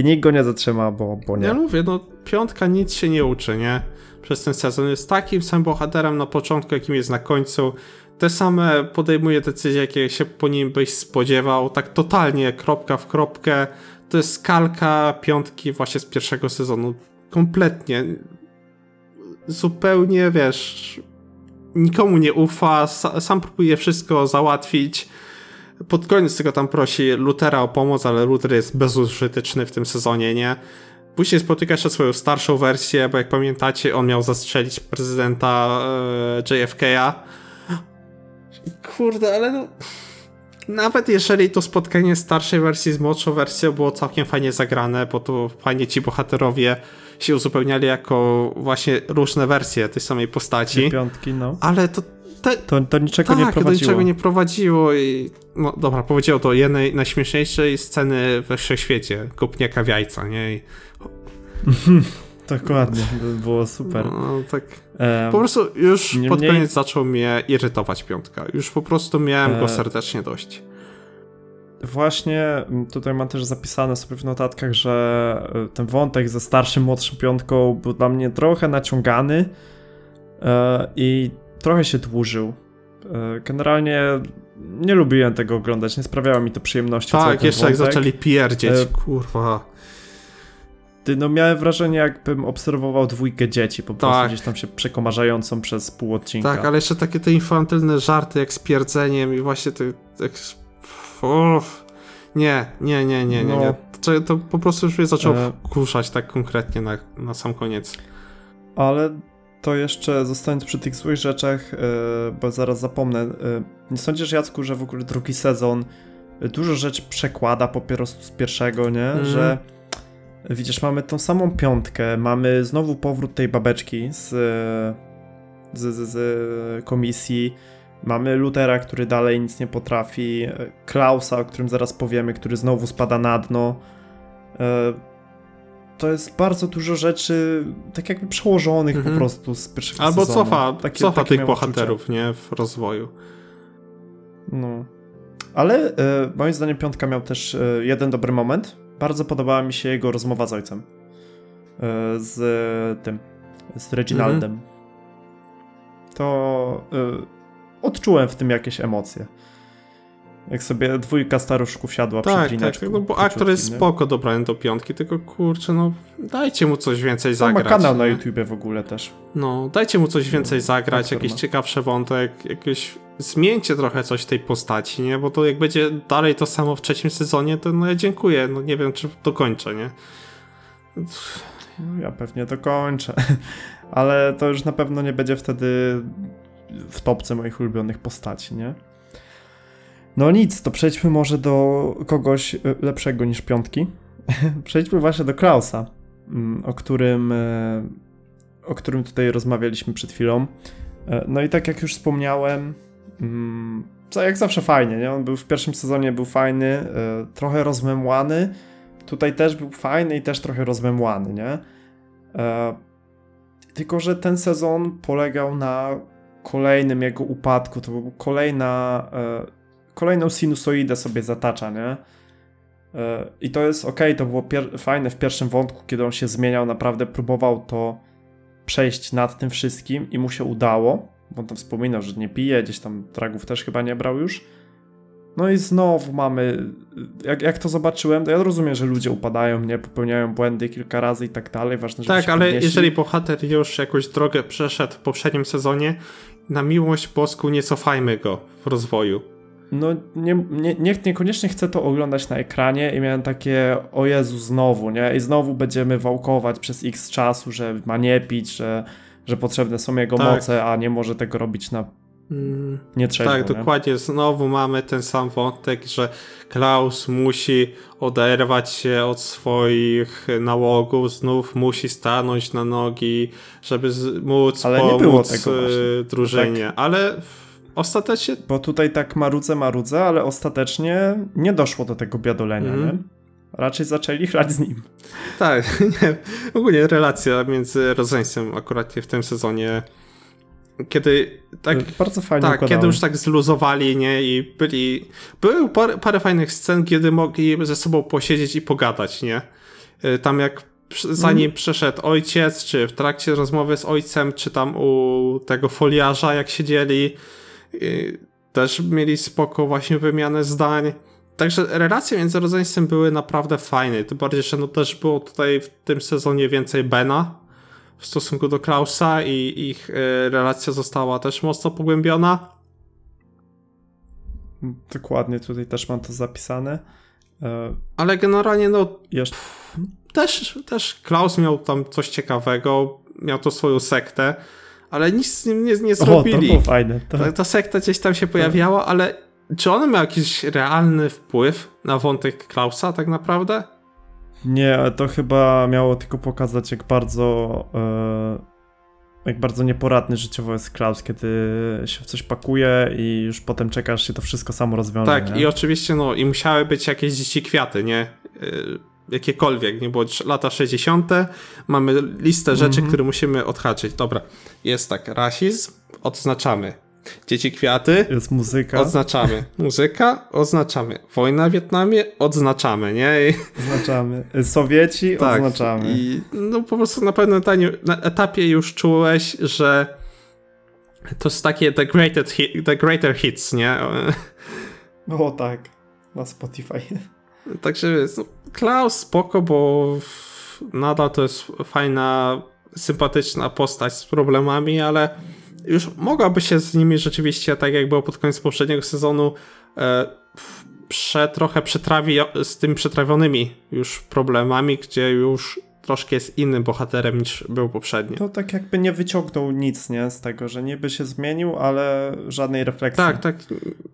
[SPEAKER 2] I nikt go nie zatrzyma, bo, bo nie.
[SPEAKER 1] Ja mówię, no piątka nic się nie uczy, nie? Przez ten sezon jest takim samym bohaterem na początku, jakim jest na końcu. Te same podejmuje decyzje, jakie się po nim byś spodziewał. Tak totalnie, kropka w kropkę. To jest kalka piątki właśnie z pierwszego sezonu. Kompletnie. Zupełnie, wiesz, nikomu nie ufa, sa, sam próbuje wszystko załatwić. Pod koniec tego tam prosi Lutera o pomoc, ale Luther jest bezużyteczny w tym sezonie, nie? Później spotyka się swoją starszą wersję, bo jak pamiętacie, on miał zastrzelić prezydenta e, JFK'a. Kurde, ale no... Nawet jeżeli to spotkanie starszej wersji z młodszą wersją było całkiem fajnie zagrane, bo to fajnie ci bohaterowie się uzupełniali jako właśnie różne wersje tej samej postaci.
[SPEAKER 2] Piątki, no.
[SPEAKER 1] Ale to te,
[SPEAKER 2] To, to niczego
[SPEAKER 1] tak,
[SPEAKER 2] nie prowadziło.
[SPEAKER 1] niczego nie prowadziło i no dobra, prowadziło do jednej najśmieszniejszej sceny we wszechświecie, kopniaka w jajca, nie? I, *laughs*
[SPEAKER 2] Dokładnie, to było super.
[SPEAKER 1] no, tak. Po prostu już pod koniec zaczął mnie irytować piątka. Już po prostu miałem go
[SPEAKER 2] E,
[SPEAKER 1] serdecznie dość.
[SPEAKER 2] Właśnie m, tutaj mam też zapisane sobie w notatkach, że e, ten wątek ze starszym, młodszym piątką był dla mnie trochę naciągany e, i trochę się dłużył. E, generalnie nie lubiłem tego oglądać, nie sprawiało mi to przyjemności.
[SPEAKER 1] Tak, jeszcze jak
[SPEAKER 2] wątek.
[SPEAKER 1] zaczęli pierdzieć, kurwa.
[SPEAKER 2] Ty, no miałem wrażenie, jakbym obserwował dwójkę dzieci, po prostu
[SPEAKER 1] Tak.
[SPEAKER 2] gdzieś tam się przekomarzającą przez pół odcinka.
[SPEAKER 1] Tak, ale jeszcze takie te infantylne żarty jak z pierdzeniem i właśnie te... Jak, uff. Nie, nie, nie, nie, nie, nie.
[SPEAKER 2] No.
[SPEAKER 1] To, to po prostu już mnie zaczął
[SPEAKER 2] E.
[SPEAKER 1] wkurzać tak konkretnie na, na sam koniec.
[SPEAKER 2] Ale to jeszcze zostając przy tych złych rzeczach, bo zaraz zapomnę, nie sądzisz Jacku, że w ogóle drugi sezon dużo rzeczy przekłada po prostu z pierwszego, nie? Mm. Że widzisz, mamy tą samą piątkę, mamy znowu powrót tej babeczki z, z, z, z komisji, mamy Lutera, który dalej nic nie potrafi, Klausa, o którym zaraz powiemy, który znowu spada na dno. E, to jest bardzo dużo rzeczy, tak jakby przełożonych -hmm. po mhm. prostu z pierwszego
[SPEAKER 1] Albo
[SPEAKER 2] sezonu.
[SPEAKER 1] cofa, takie, cofa takie tych bohaterów, nie? W rozwoju.
[SPEAKER 2] No. Ale e, moim zdaniem piątka miał też e, jeden dobry moment. Bardzo podobała mi się jego rozmowa z ojcem. E, z tym, z Reginaldem. Mhm. To e, odczułem w tym jakieś emocje. Jak sobie dwójka staruszków siadła
[SPEAKER 1] tak,
[SPEAKER 2] przy
[SPEAKER 1] Tak, no bo aktor jest nie? spoko dobrany do piątki, tylko kurczę, no dajcie mu coś więcej zagrać.
[SPEAKER 2] Ma kanał nie? na YouTubie w ogóle też.
[SPEAKER 1] No, dajcie mu coś więcej no, zagrać, jakiś ciekawszy wątek, jakieś zmieńcie trochę coś w tej postaci, nie? Bo to jak będzie dalej to samo w trzecim sezonie, to no ja dziękuję, no nie wiem, czy dokończę, nie?
[SPEAKER 2] No, ja pewnie dokończę, *laughs* ale to już na pewno nie będzie wtedy w topce moich ulubionych postaci, nie? No nic, to przejdźmy może do kogoś e, lepszego niż piątki. *laughs* przejdźmy właśnie do Klausa, mm, o którym, e, o którym tutaj rozmawialiśmy przed chwilą. E, no i tak jak już wspomniałem, mm, jak zawsze fajnie, nie? On był w pierwszym sezonie był fajny, trochę rozmemłany. Tutaj też był fajny i też trochę rozmemłany, nie? Tylko, że ten sezon polegał na kolejnym jego upadku. To był kolejna kolejną sinusoidę sobie zatacza, nie? E, I to jest ok, to było fajne w pierwszym wątku, kiedy on się zmieniał, naprawdę próbował to przejść nad tym wszystkim i mu się udało, bo on tam wspominał, że nie pije, gdzieś tam dragów też chyba nie brał już. No i znowu mamy, jak, jak to zobaczyłem, to ja rozumiem, że ludzie upadają, nie, popełniają błędy kilka razy i tak dalej, ważne,
[SPEAKER 1] Tak, ale podnieśli. jeżeli bohater już jakąś drogę przeszedł w poprzednim sezonie, na miłość boską nie cofajmy go w rozwoju
[SPEAKER 2] no nie, nie, nie, niekoniecznie chcę to oglądać na ekranie i miałem takie, o Jezu, znowu, nie? I znowu będziemy wałkować przez x czasu, że ma nie pić, że, że potrzebne są jego tak. moce, a nie może tego robić na mm, nie trzeba.
[SPEAKER 1] Tak, nie? dokładnie. Znowu mamy ten sam wątek, że Klaus musi oderwać się od swoich nałogów, znów musi stanąć na nogi, żeby móc Ale pomóc nie było tego y, drużynie. Tak. Ale ostatecznie...
[SPEAKER 2] Bo tutaj tak marudzę, marudzę, ale ostatecznie nie doszło do tego biadolenia, mm. nie? Raczej zaczęli chrać z nim.
[SPEAKER 1] Tak, *laughs* nie. Ogólnie relacja między rodzeństwem akurat w tym sezonie kiedy tak,
[SPEAKER 2] bardzo fajnie
[SPEAKER 1] tak, kiedy już tak zluzowali, nie, i byli, były parę, parę fajnych scen, kiedy mogli ze sobą posiedzieć i pogadać, nie, y, tam jak zanim mm. przyszedł ojciec, czy w trakcie rozmowy z ojcem, czy tam u tego foliarza, jak siedzieli, też mieli spoko właśnie wymianę zdań. Także relacje między rodzeństwem były naprawdę fajne. Tym bardziej, że no też było tutaj w tym sezonie więcej Bena w stosunku do Klausa i ich y, relacja została też mocno pogłębiona.
[SPEAKER 2] Dokładnie, tutaj też mam to zapisane.
[SPEAKER 1] E, Ale generalnie no Jeszcze. też, też Klaus miał tam coś ciekawego, miał to swoją sektę ale nic z nim nie, nie zrobili. O, to
[SPEAKER 2] było fajne. To...
[SPEAKER 1] Ta, ta sekta gdzieś tam się pojawiała, ale czy on miał jakiś realny wpływ na wątek Klausa tak naprawdę?
[SPEAKER 2] Nie, to chyba miało tylko pokazać, jak bardzo e, jak bardzo nieporadny życiowo jest Klaus, kiedy się w coś pakuje i już potem czekasz, się to wszystko samo rozwiąże.
[SPEAKER 1] Tak, nie? i oczywiście, no, i musiały być jakieś dzieci kwiaty, nie? E, jakiekolwiek, nie było lata 60. Mamy listę rzeczy, mm -hmm. które musimy odhaczyć. Dobra, jest tak, rasizm, odznaczamy. Dzieci kwiaty.
[SPEAKER 2] Jest muzyka.
[SPEAKER 1] Odznaczamy. Muzyka, odznaczamy. Wojna w Wietnamie, odznaczamy, nie? I...
[SPEAKER 2] Oznaczamy. Sowieci, tak, odznaczamy.
[SPEAKER 1] I no po prostu na pewnym na etapie już czułeś, że to jest takie the, greater hit, the greater hits, nie?
[SPEAKER 2] O tak, na Spotify.
[SPEAKER 1] Także no, Klaus spoko, bo nadal to jest fajna, sympatyczna postać z problemami, ale już mogłaby się z nimi rzeczywiście, tak jak było pod koniec poprzedniego sezonu, e, prze, trochę przetrawi z tymi przetrawionymi już problemami, gdzie już troszkę jest innym bohaterem niż był poprzednio.
[SPEAKER 2] To tak jakby nie wyciągnął nic, nie, z tego, że niby się zmienił, ale żadnej refleksji
[SPEAKER 1] Tak, tak.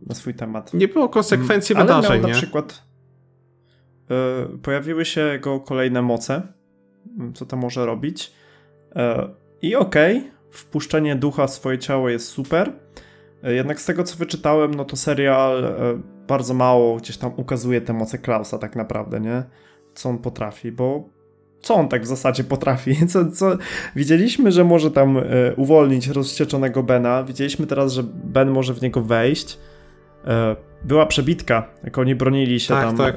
[SPEAKER 2] na swój temat.
[SPEAKER 1] Nie było konsekwencji
[SPEAKER 2] ale
[SPEAKER 1] wydarzeń,
[SPEAKER 2] miał na
[SPEAKER 1] nie?
[SPEAKER 2] przykład y, pojawiły się jego kolejne moce, co to może robić. Y, I okej, okay, wpuszczenie ducha w swoje ciało jest super. Y, jednak z tego co wyczytałem, no to serial y, bardzo mało gdzieś tam ukazuje te moce Klausa tak naprawdę, nie? Co on potrafi, bo co on tak w zasadzie potrafi? *laughs* Co, co... Widzieliśmy, że może tam y, uwolnić rozścieczonego Bena. Widzieliśmy teraz, że Ben może w niego wejść. była przebitka, jak oni bronili się
[SPEAKER 1] tak,
[SPEAKER 2] tam
[SPEAKER 1] tak.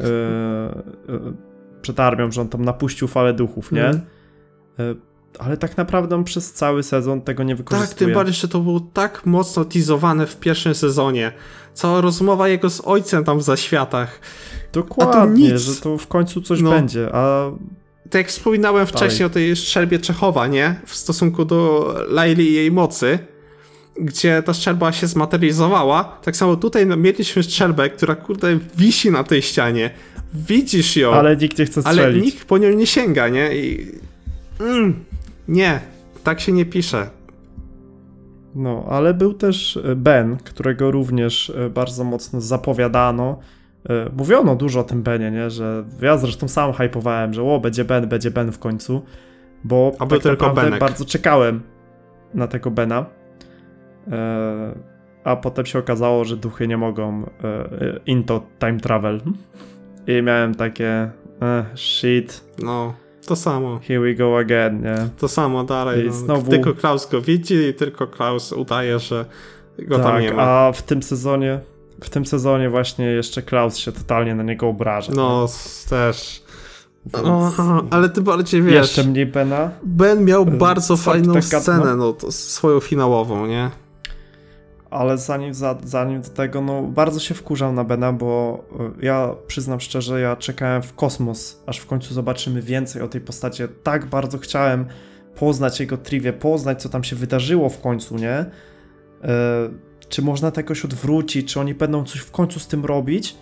[SPEAKER 2] przed armią, że on tam napuścił falę duchów, nie?
[SPEAKER 1] Mhm.
[SPEAKER 2] Ale tak naprawdę on przez cały sezon tego nie wykorzystuje.
[SPEAKER 1] Tak, tym bardziej, że to było tak mocno teasowane w pierwszym sezonie. Cała rozmowa jego z ojcem tam w zaświatach.
[SPEAKER 2] Dokładnie, że to w końcu coś
[SPEAKER 1] No.
[SPEAKER 2] będzie, a
[SPEAKER 1] Tak jak wspominałem wcześniej o tej strzelbie Czechowa, nie? W stosunku do Laili i jej mocy, gdzie ta strzelba się zmaterializowała. Tak samo tutaj no, mieliśmy strzelbę, która kurde wisi na tej ścianie. Widzisz ją,
[SPEAKER 2] ale nikt nie chce strzelić.
[SPEAKER 1] ale nikt po nią nie sięga, nie? I... Mm, nie, tak się nie pisze.
[SPEAKER 2] No, ale był też Ben, którego również e, bardzo mocno zapowiadano. E, Mówiono dużo o tym Benie, nie? Że ja zresztą sam hypowałem, że o, będzie Ben, będzie Ben w końcu, bo
[SPEAKER 1] A był
[SPEAKER 2] tak
[SPEAKER 1] tylko
[SPEAKER 2] naprawdę
[SPEAKER 1] Benek.
[SPEAKER 2] bardzo czekałem na tego Bena. E, A potem się okazało, że duchy nie mogą e, e, into time travel. *laughs* I miałem takie eh, shit,
[SPEAKER 1] No, to samo.
[SPEAKER 2] here we go again, nie?
[SPEAKER 1] To samo dalej. No.
[SPEAKER 2] znowu-
[SPEAKER 1] Tylko Klaus go widzi i tylko Klaus udaje, że go tam
[SPEAKER 2] tak,
[SPEAKER 1] nie ma.
[SPEAKER 2] a w tym sezonie w tym sezonie właśnie jeszcze Klaus się totalnie na niego obraża.
[SPEAKER 1] No, s- też.
[SPEAKER 2] Więc
[SPEAKER 1] O, ale ty bardziej wiesz.
[SPEAKER 2] Jeszcze mniej Bena.
[SPEAKER 1] Ben miał
[SPEAKER 2] Y,
[SPEAKER 1] bardzo fajną
[SPEAKER 2] tak,
[SPEAKER 1] scenę,
[SPEAKER 2] no.
[SPEAKER 1] no, to swoją finałową, nie?
[SPEAKER 2] Ale zanim, za, zanim do tego, no bardzo się wkurzam na Bena, bo y, ja przyznam szczerze, ja czekałem w kosmos, aż w końcu zobaczymy więcej o tej postaci. Tak bardzo chciałem poznać jego triwię, poznać co tam się wydarzyło w końcu, nie? Y, czy można to jakoś odwrócić, czy oni będą coś w końcu z tym robić?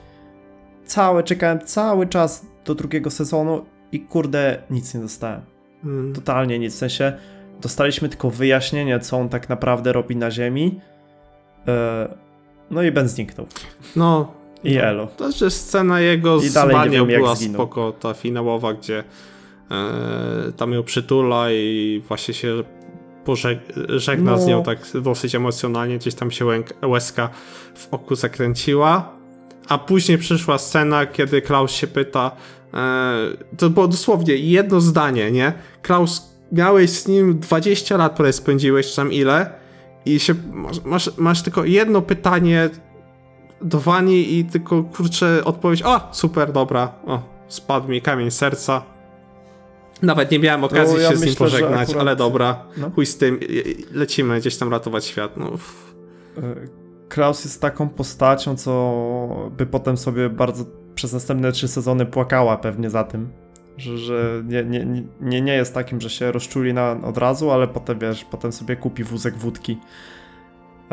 [SPEAKER 2] Całe, czekałem cały czas do drugiego sezonu i kurde, nic nie dostałem.
[SPEAKER 1] Mm.
[SPEAKER 2] Totalnie nic. W sensie dostaliśmy tylko wyjaśnienie, co on tak naprawdę robi na Ziemi. E, No i Ben zniknął.
[SPEAKER 1] No,
[SPEAKER 2] I elo.
[SPEAKER 1] to że scena jego z Manią była spoko, ta finałowa, gdzie e, tam ją przytula i właśnie się pożeg- żegna z
[SPEAKER 2] No.
[SPEAKER 1] nią tak dosyć emocjonalnie, gdzieś tam się łezka w oku zakręciła. A później przyszła scena, kiedy Klaus się pyta, e, to było dosłownie jedno zdanie, nie? Klaus, miałeś z nim 20 lat, prawie spędziłeś, czy tam ile, i się, masz, masz, tylko jedno pytanie do Wani i tylko, kurczę, odpowiedź, o, super, dobra, o, spadł mi kamień serca. Nawet nie miałem okazji
[SPEAKER 2] No, ja
[SPEAKER 1] się z nim
[SPEAKER 2] myślę, że
[SPEAKER 1] pożegnać,
[SPEAKER 2] akurat-
[SPEAKER 1] ale dobra,
[SPEAKER 2] No.
[SPEAKER 1] chuj z tym, lecimy gdzieś tam ratować świat, no.
[SPEAKER 2] E, Klaus jest taką postacią, co by potem sobie bardzo przez następne trzy sezony płakała pewnie za tym. Że, że nie, nie, nie, nie jest takim, że się rozczuli na, od razu, ale potem wiesz, potem sobie kupi wózek wódki.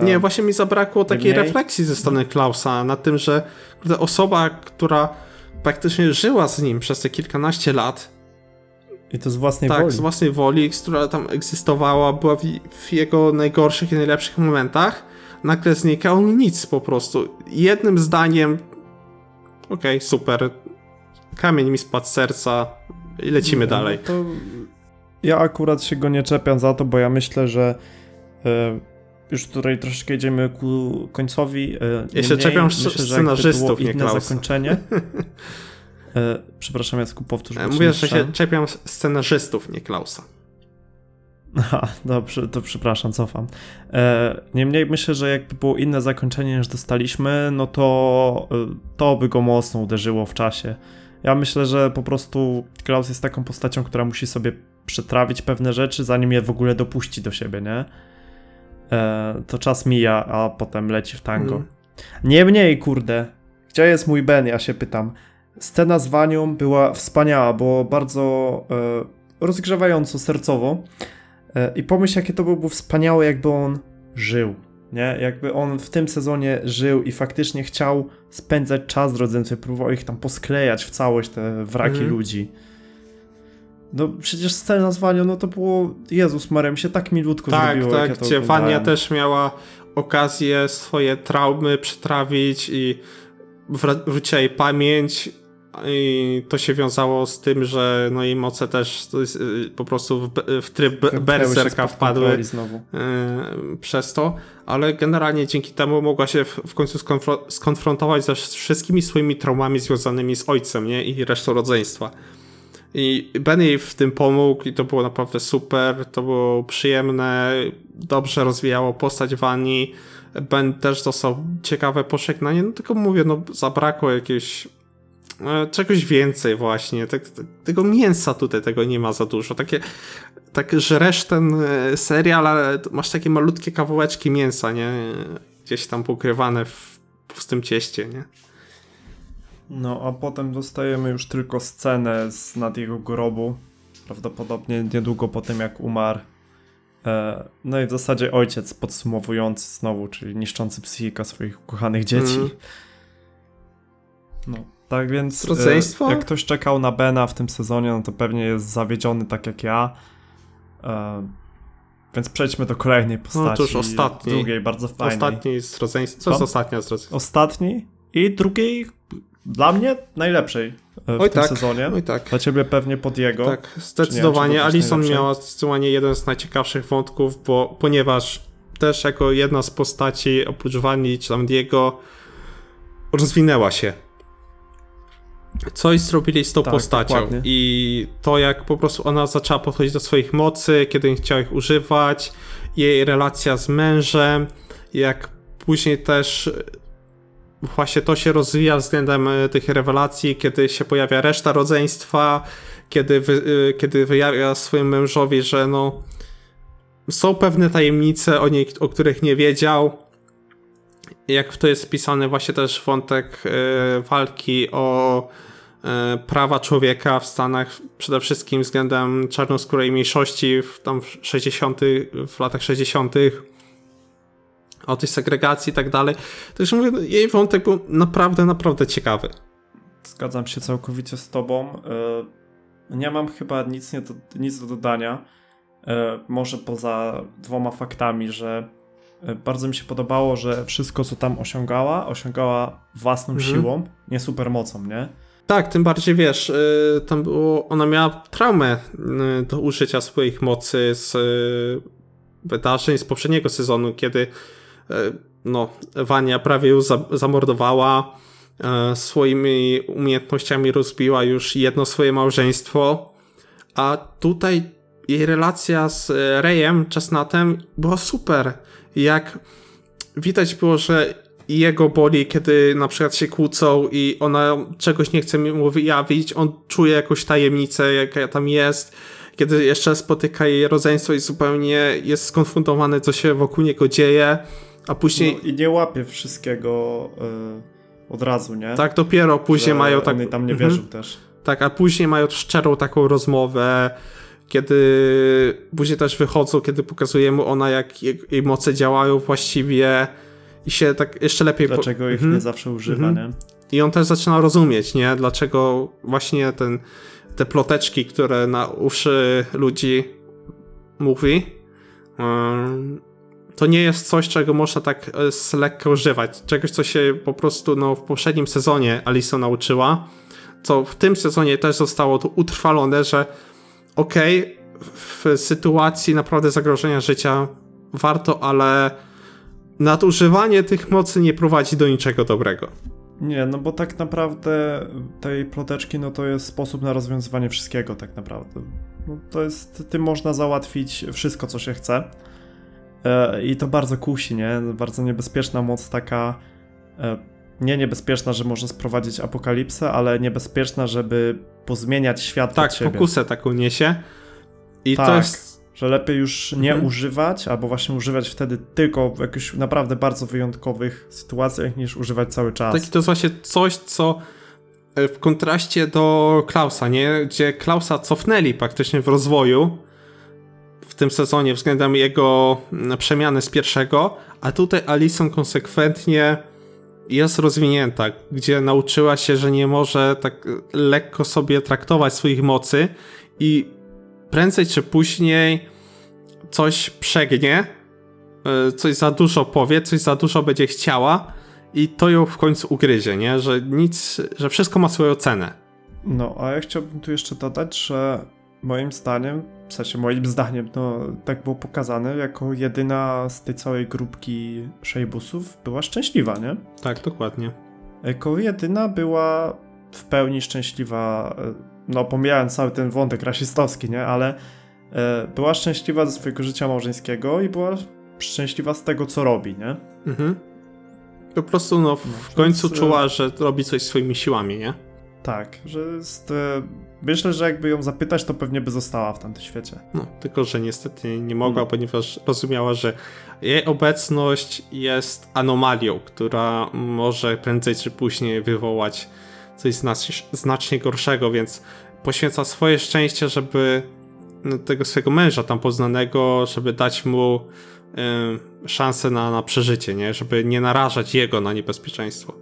[SPEAKER 1] Nie, właśnie mi zabrakło takiej
[SPEAKER 2] niemniej-
[SPEAKER 1] refleksji ze strony Klausa na tym, że osoba, która praktycznie żyła z nim przez te kilkanaście lat,
[SPEAKER 2] I to z własnej
[SPEAKER 1] tak,
[SPEAKER 2] woli.
[SPEAKER 1] z własnej woli, która tam egzystowała, była w, w jego najgorszych i najlepszych momentach, nagle znika on nic po prostu. Jednym zdaniem, okej, super, kamień mi spadł z serca i lecimy
[SPEAKER 2] No,
[SPEAKER 1] dalej.
[SPEAKER 2] To ja akurat się go nie czepiam za to, bo ja myślę, że e, już tutaj troszeczkę idziemy ku końcowi. E,
[SPEAKER 1] Ja się czepiam
[SPEAKER 2] myślę, że
[SPEAKER 1] scenarzystów, nie
[SPEAKER 2] inne
[SPEAKER 1] Klausa.
[SPEAKER 2] zakończenie. *laughs* E, przepraszam, Jacku, powtórz.
[SPEAKER 1] Mówię, że się czepiam scenarzystów, nie Klausa.
[SPEAKER 2] Aha, dobrze, to przepraszam, cofam. E, niemniej myślę, że jakby było inne zakończenie niż dostaliśmy, no to to by go mocno uderzyło w czasie. Ja myślę, że po prostu Klaus jest taką postacią, która musi sobie przetrawić pewne rzeczy, zanim je w ogóle dopuści do siebie, nie? E, to czas mija, a potem leci w tango.
[SPEAKER 1] Mm.
[SPEAKER 2] Niemniej, kurde, gdzie jest mój Ben, ja się pytam. Scena z Wanią była wspaniała, bo bardzo e, rozgrzewająco sercowo. E, I pomyśl, jakie to byłoby wspaniałe, jakby on żył. Nie? Jakby on w tym sezonie żył i faktycznie chciał spędzać czas z rodzeństwem, próbował ich tam posklejać w całość, te wraki
[SPEAKER 1] Mhm.
[SPEAKER 2] ludzi. No przecież scena z Wanią, no to było, Jezus Maria, mi się tak milutko
[SPEAKER 1] tak,
[SPEAKER 2] zrobiło.
[SPEAKER 1] Tak,
[SPEAKER 2] ja
[SPEAKER 1] gdzie Wania też miała okazję swoje traumy przetrawić i wr- wróciła jej pamięć i to się wiązało z tym, że no jej moce też jest, y, po prostu w, w tryb berserka wpadły y, przez to, ale generalnie dzięki temu mogła się w, w końcu skonfro- skonfrontować ze wszystkimi swoimi traumami związanymi z ojcem nie? i resztą rodzeństwa. I Ben jej w tym pomógł i to było naprawdę super, to było przyjemne, dobrze rozwijało postać Wani. Ben też dostał ciekawe pożegnanie, no tylko mówię, no zabrakło jakiegoś e, czegoś więcej właśnie, tak, tego mięsa tutaj tego nie ma za dużo, takie tak żresz ten e, serial, ale masz takie malutkie kawałeczki mięsa, nie, gdzieś tam pokrywane w pustym cieście, nie.
[SPEAKER 2] No, a potem dostajemy już tylko scenę z nad jego grobu. Prawdopodobnie niedługo po tym, jak umarł. E, no i w zasadzie ojciec podsumowujący znowu, czyli niszczący psychika swoich ukochanych dzieci.
[SPEAKER 1] Mm.
[SPEAKER 2] No, tak więc e,
[SPEAKER 1] Rodzeństwo?
[SPEAKER 2] jak ktoś czekał na Bena w tym sezonie, no to pewnie jest zawiedziony tak jak ja. E, więc przejdźmy do kolejnej postaci.
[SPEAKER 1] No to już ostatniej.
[SPEAKER 2] Drugiej, bardzo fajnej.
[SPEAKER 1] Ostatni z rodzeństwa, co jest ostatnia z rodzeństwa?
[SPEAKER 2] Ostatni i drugiej dla mnie najlepszej e, w
[SPEAKER 1] Oj
[SPEAKER 2] tym
[SPEAKER 1] tak,
[SPEAKER 2] sezonie.
[SPEAKER 1] oj tak.
[SPEAKER 2] Dla ciebie pewnie pod jego.
[SPEAKER 1] Tak,
[SPEAKER 2] nie
[SPEAKER 1] zdecydowanie. Alison miała zdecydowanie jeden z najciekawszych wątków, bo ponieważ też jako jedna z postaci oprócz Wani czy tam Diego rozwinęła się. Coś zrobili z tą
[SPEAKER 2] Tak,
[SPEAKER 1] postacią
[SPEAKER 2] dokładnie.
[SPEAKER 1] i to jak po prostu ona zaczęła podchodzić do swoich mocy, kiedy chciała ich używać, jej relacja z mężem, jak później też właśnie to się rozwija względem e, tych rewelacji, kiedy się pojawia reszta rodzeństwa, kiedy, wy, e, kiedy wyjawia swojemu mężowi, że no są pewne tajemnice o niej, o których nie wiedział. Jak w to jest wpisany właśnie też wątek e, walki o e, prawa człowieka w Stanach, przede wszystkim względem czarnoskórej mniejszości w, tam w 60., w latach 60., o tej segregacji i tak dalej. Także mówię, jej wątek był naprawdę, naprawdę ciekawy.
[SPEAKER 2] Zgadzam się całkowicie z tobą. E, Nie mam chyba nic, nie do, nic do dodania. Może poza dwoma faktami, że bardzo mi się podobało, że wszystko, co tam osiągała, osiągała własną
[SPEAKER 1] Mhm.
[SPEAKER 2] siłą, nie supermocą, nie?
[SPEAKER 1] Tak, tym bardziej wiesz, y, tam było, ona miała traumę y, do użycia swoich mocy z y, wydarzeń z poprzedniego sezonu, kiedy no, Wania prawie ją za, zamordowała, swoimi umiejętnościami rozbiła już jedno swoje małżeństwo, a tutaj jej relacja z Rayem, Chestnutem była super. Jak widać było, że jego boli, kiedy na przykład się kłócą i ona czegoś nie chce mu wyjawić, on czuje jakąś tajemnicę, jaka tam jest, kiedy jeszcze spotyka jej rodzeństwo i zupełnie jest skonfrontowany, co się wokół niego dzieje, a później,
[SPEAKER 2] No, I nie łapie wszystkiego e, od razu, nie?
[SPEAKER 1] tak dopiero później
[SPEAKER 2] Że
[SPEAKER 1] mają tak...
[SPEAKER 2] Tam nie
[SPEAKER 1] Mhm.
[SPEAKER 2] wierzył też.
[SPEAKER 1] Tak, a później mają szczerą taką rozmowę, kiedy później też wychodzą, kiedy pokazuje mu ona, jak jej, moce działają właściwie i się tak jeszcze lepiej... po-
[SPEAKER 2] Dlaczego ich
[SPEAKER 1] Mhm.
[SPEAKER 2] nie zawsze używa,
[SPEAKER 1] Mhm.
[SPEAKER 2] nie?
[SPEAKER 1] I on też zaczyna rozumieć, nie? Dlaczego właśnie ten, te ploteczki, które na uszy ludzi mówi, to nie jest coś, czego można tak e, z lekko używać. Czegoś, co się po prostu no, w poprzednim sezonie Alisa nauczyła, co w tym sezonie też zostało tu utrwalone, że okej, w sytuacji naprawdę zagrożenia życia warto, ale nadużywanie tych mocy nie prowadzi do niczego dobrego.
[SPEAKER 2] Nie, no bo tak naprawdę tej ploteczki, no to jest sposób na rozwiązywanie wszystkiego tak naprawdę. No to jest, tym można załatwić wszystko, co się chce. E, I to bardzo kusi, nie? Bardzo niebezpieczna moc taka, e, nie niebezpieczna, że może sprowadzić apokalipsę, ale niebezpieczna, żeby pozmieniać świat
[SPEAKER 1] Tak,
[SPEAKER 2] pod siebie.
[SPEAKER 1] pokusę taką niesie. I to
[SPEAKER 2] Tak.
[SPEAKER 1] jest.
[SPEAKER 2] Że lepiej już nie
[SPEAKER 1] Mhm.
[SPEAKER 2] używać, albo właśnie używać wtedy tylko w jakichś naprawdę bardzo wyjątkowych sytuacjach, niż używać cały czas.
[SPEAKER 1] Taki to jest właśnie coś, co e, w kontraście do Klausa, nie? Gdzie Klausa cofnęli praktycznie w rozwoju w tym sezonie względem jego przemiany z pierwszego, a tutaj Alison konsekwentnie jest rozwinięta, gdzie nauczyła się, że nie może tak lekko sobie traktować swoich mocy i prędzej czy później coś przegnie, e, coś za dużo powie, coś za dużo będzie chciała i to ją w końcu ugryzie, nie? Że nic, że wszystko ma swoją cenę.
[SPEAKER 2] No, a ja chciałbym tu jeszcze dodać, że moim zdaniem, w sensie moim zdaniem, no tak było pokazane, jako jedyna z tej całej grupki Szejbusów była szczęśliwa, nie?
[SPEAKER 1] Tak, dokładnie.
[SPEAKER 2] Jako jedyna była w pełni szczęśliwa, e, no pomijając cały ten wątek rasistowski, nie? Ale e, była szczęśliwa ze swojego życia małżeńskiego i była szczęśliwa z tego, co robi, nie?
[SPEAKER 1] Mhm. Po prostu no, w
[SPEAKER 2] No,
[SPEAKER 1] końcu
[SPEAKER 2] więc, e,
[SPEAKER 1] czuła, że robi coś swoimi siłami, nie?
[SPEAKER 2] Tak, że jest... E, myślę, że jakby ją zapytać, to pewnie by została w tamtym świecie.
[SPEAKER 1] No, tylko że niestety nie mogła,
[SPEAKER 2] No.
[SPEAKER 1] ponieważ rozumiała, że jej obecność jest anomalią, która może prędzej czy później wywołać coś znacznie, znacznie gorszego, więc poświęca swoje szczęście, żeby no, tego swojego męża tam poznanego, żeby dać mu y, szansę na, na przeżycie, nie? Żeby nie narażać jego na niebezpieczeństwo.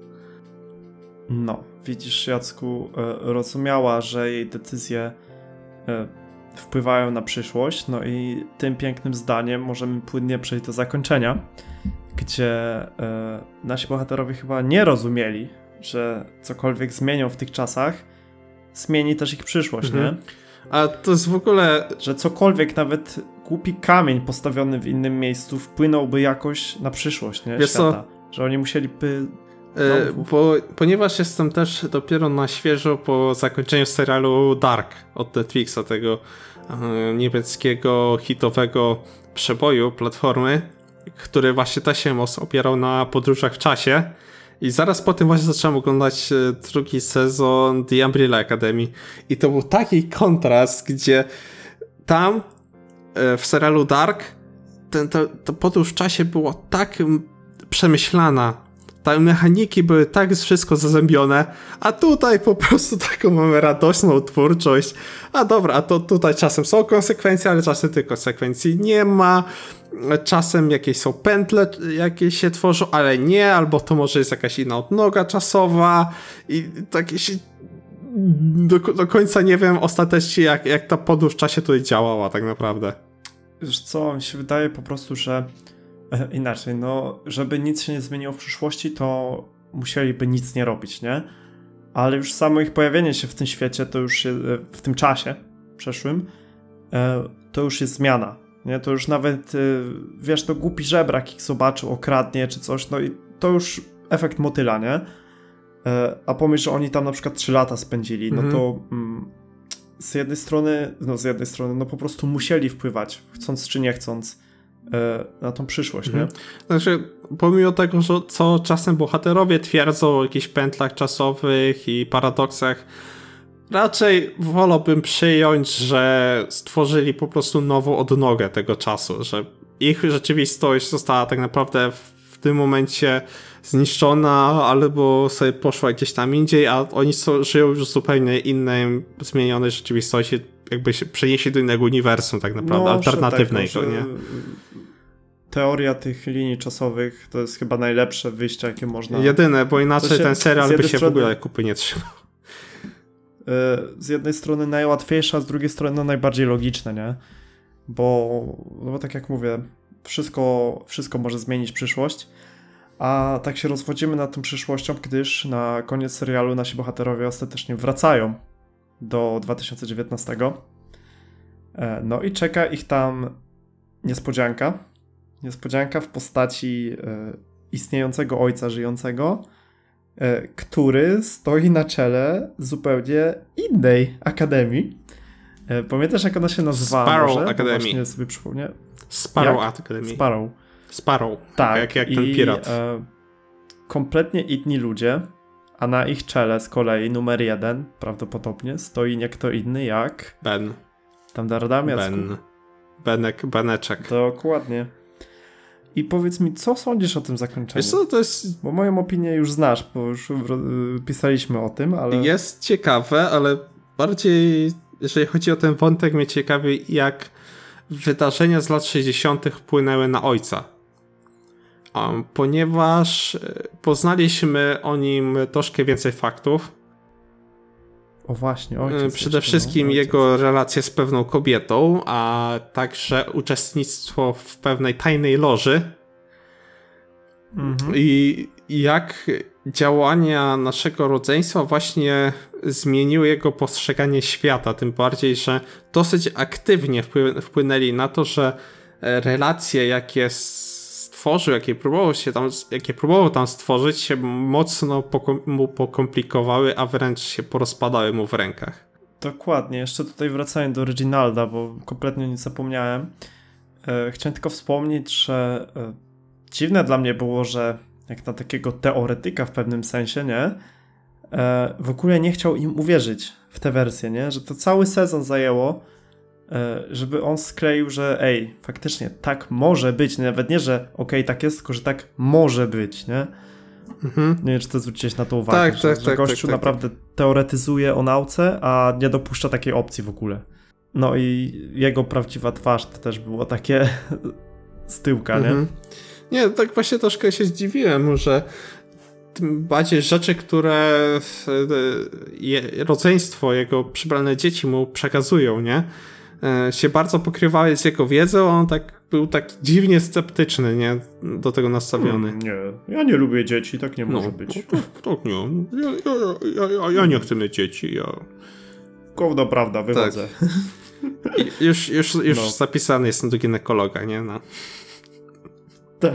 [SPEAKER 2] No, widzisz, Jacku, e, rozumiała, że jej decyzje e, wpływają na przyszłość, no i tym pięknym zdaniem możemy płynnie przejść do zakończenia, gdzie e, nasi bohaterowie chyba nie rozumieli, że cokolwiek zmienią w tych czasach, zmieni też ich przyszłość,
[SPEAKER 1] Mhm.
[SPEAKER 2] nie?
[SPEAKER 1] A to jest w ogóle
[SPEAKER 2] Że cokolwiek, nawet głupi kamień postawiony w innym miejscu wpłynąłby jakoś na przyszłość, nie?
[SPEAKER 1] Wiesz co?
[SPEAKER 2] Świata. Że oni musieliby
[SPEAKER 1] E,
[SPEAKER 2] Znowu.
[SPEAKER 1] bo, ponieważ jestem też dopiero na świeżo po zakończeniu serialu Dark od Netflixa, tego e, niemieckiego hitowego przeboju platformy, który właśnie też się opierał na podróżach w czasie. I zaraz po tym właśnie zacząłem oglądać e, drugi sezon The Umbrella Academy. I to był taki kontrast, gdzie tam w serialu Dark ten, to, to podróż w czasie była tak przemyślana, te mechaniki były tak wszystko zazębione, a tutaj po prostu taką mamy radośną twórczość. A dobra, a to tutaj czasem są konsekwencje, ale czasem tych konsekwencji nie ma. Czasem jakieś są pętle, jakieś się tworzą, ale nie, albo to może jest jakaś inna odnoga czasowa i takie się do, do końca nie wiem ostatecznie jak, jak ta podróż w czasie tutaj działała tak naprawdę.
[SPEAKER 2] Wiesz co, mi się wydaje po prostu, że *laughs* inaczej, no, żeby nic się nie zmieniło w przyszłości, to musieliby nic nie robić, nie? Ale już samo ich pojawienie się w tym świecie, to już e, w tym czasie przeszłym, e, to już jest zmiana, nie? To już nawet, e, wiesz, to głupi żebrak ich zobaczył, okradnie czy coś, no i to już efekt motyla, nie? A pomyśl, że oni tam na przykład 3 lata spędzili, no
[SPEAKER 1] Mhm.
[SPEAKER 2] to mm, z jednej strony, no z jednej strony, no po prostu musieli wpływać, chcąc czy nie chcąc, na tą przyszłość,
[SPEAKER 1] Mhm.
[SPEAKER 2] nie?
[SPEAKER 1] Znaczy, pomimo tego, że co czasem bohaterowie twierdzą o jakichś pętlach czasowych i paradoksach, raczej wolałbym przyjąć, że stworzyli po prostu nową odnogę tego czasu, że ich rzeczywistość została tak naprawdę w, tym momencie zniszczona, albo sobie poszła gdzieś tam indziej, a oni są, żyją już w zupełnie innej, zmienionej rzeczywistości, jakby się przenieśli do innego uniwersum tak naprawdę,
[SPEAKER 2] No, że
[SPEAKER 1] alternatywnego,
[SPEAKER 2] tak, no, że
[SPEAKER 1] nie?
[SPEAKER 2] Teoria tych linii czasowych to jest chyba najlepsze wyjście, jakie można.
[SPEAKER 1] Jedyne, bo inaczej
[SPEAKER 2] się
[SPEAKER 1] ten serial by się w
[SPEAKER 2] strony-
[SPEAKER 1] ogóle kupy nie trzymał.
[SPEAKER 2] e, z jednej strony najłatwiejsze, a z drugiej strony no, najbardziej logiczne, nie? Bo, no bo tak jak mówię, wszystko, wszystko może zmienić przyszłość, a tak się rozwodzimy nad tą przyszłością, gdyż na koniec serialu nasi bohaterowie ostatecznie wracają do 2019. E, No i czeka ich tam niespodzianka. Niespodzianka w postaci e, istniejącego ojca żyjącego, e, który stoi na czele zupełnie innej akademii. E, Pamiętasz, jak ona się nazywała?
[SPEAKER 1] Sparrow
[SPEAKER 2] może?
[SPEAKER 1] Academy.
[SPEAKER 2] Właśnie sobie przypomnę.
[SPEAKER 1] Sparrow
[SPEAKER 2] Jak?
[SPEAKER 1] Academy.
[SPEAKER 2] Sparrow.
[SPEAKER 1] Sparrow.
[SPEAKER 2] Tak.
[SPEAKER 1] Jak, jak ten
[SPEAKER 2] i,
[SPEAKER 1] pirat.
[SPEAKER 2] E, kompletnie inni ludzie, a na ich czele z kolei numer jeden prawdopodobnie stoi nie kto inny jak
[SPEAKER 1] Ben.
[SPEAKER 2] tam Daradam Jacku.
[SPEAKER 1] Ben. Benek, Beneczek.
[SPEAKER 2] Dokładnie. I powiedz mi, co sądzisz o tym zakończeniu?
[SPEAKER 1] Wiesz co, to jest,
[SPEAKER 2] Bo moją opinię już znasz, bo już pisaliśmy o tym, ale...
[SPEAKER 1] jest ciekawe, ale bardziej, jeżeli chodzi o ten wątek, mnie ciekawi, jak wydarzenia z lat 60. wpłynęły na ojca. Um, ponieważ e, poznaliśmy o nim troszkę więcej faktów.
[SPEAKER 2] O właśnie,
[SPEAKER 1] E,
[SPEAKER 2] ojciec.
[SPEAKER 1] Przede
[SPEAKER 2] jeszcze,
[SPEAKER 1] wszystkim
[SPEAKER 2] no, ojciec.
[SPEAKER 1] jego relacje z pewną kobietą, a także uczestnictwo w pewnej tajnej loży.
[SPEAKER 2] Mhm.
[SPEAKER 1] I jak działania naszego rodzeństwa właśnie zmieniły jego postrzeganie świata, tym bardziej, że dosyć aktywnie wpły- wpłynęli na to, że e, relacje, jakie stworzył, jakie próbował się tam, jakie próbował tam stworzyć, się mocno pokom- mu pokomplikowały, a wręcz się porozpadały mu w rękach.
[SPEAKER 2] Dokładnie, jeszcze tutaj wracając do Reginalda, bo kompletnie nie zapomniałem. E, chciałem tylko wspomnieć, że e, dziwne dla mnie było, że jak na takiego teoretyka w pewnym sensie, nie? E, w ogóle nie chciał im uwierzyć w tę wersję, nie? Że to cały sezon zajęło, żeby on skleił, że ej, faktycznie tak może być, nawet nie, że okej, tak jest, tylko że tak może być, nie?
[SPEAKER 1] Mhm.
[SPEAKER 2] Nie wiem, czy ty zwróciłeś na to uwagę,
[SPEAKER 1] Tak,
[SPEAKER 2] że,
[SPEAKER 1] tak,
[SPEAKER 2] że
[SPEAKER 1] tak,
[SPEAKER 2] gościu
[SPEAKER 1] tak, tak,
[SPEAKER 2] naprawdę teoretyzuje o nauce, a nie dopuszcza takiej opcji w ogóle. No i jego prawdziwa twarz to też było takie *laughs* z tyłka, nie?
[SPEAKER 1] Mhm. Nie, tak właśnie troszkę się zdziwiłem, że tym bardziej rzeczy, które e, rodzeństwo, jego przybrane dzieci mu przekazują, nie? E, się bardzo pokrywały z jego wiedzą, on tak był tak dziwnie sceptyczny, nie? Do tego nastawiony.
[SPEAKER 2] Hmm, nie, ja nie lubię dzieci, tak nie może być.
[SPEAKER 1] Tak, tak nie. Ja, ja, ja, ja nie chcę mieć dzieci, ja...
[SPEAKER 2] Gówno prawda, wychodzę.
[SPEAKER 1] I Już, już, już
[SPEAKER 2] No.
[SPEAKER 1] zapisany jestem do ginekologa, nie? No. *laughs*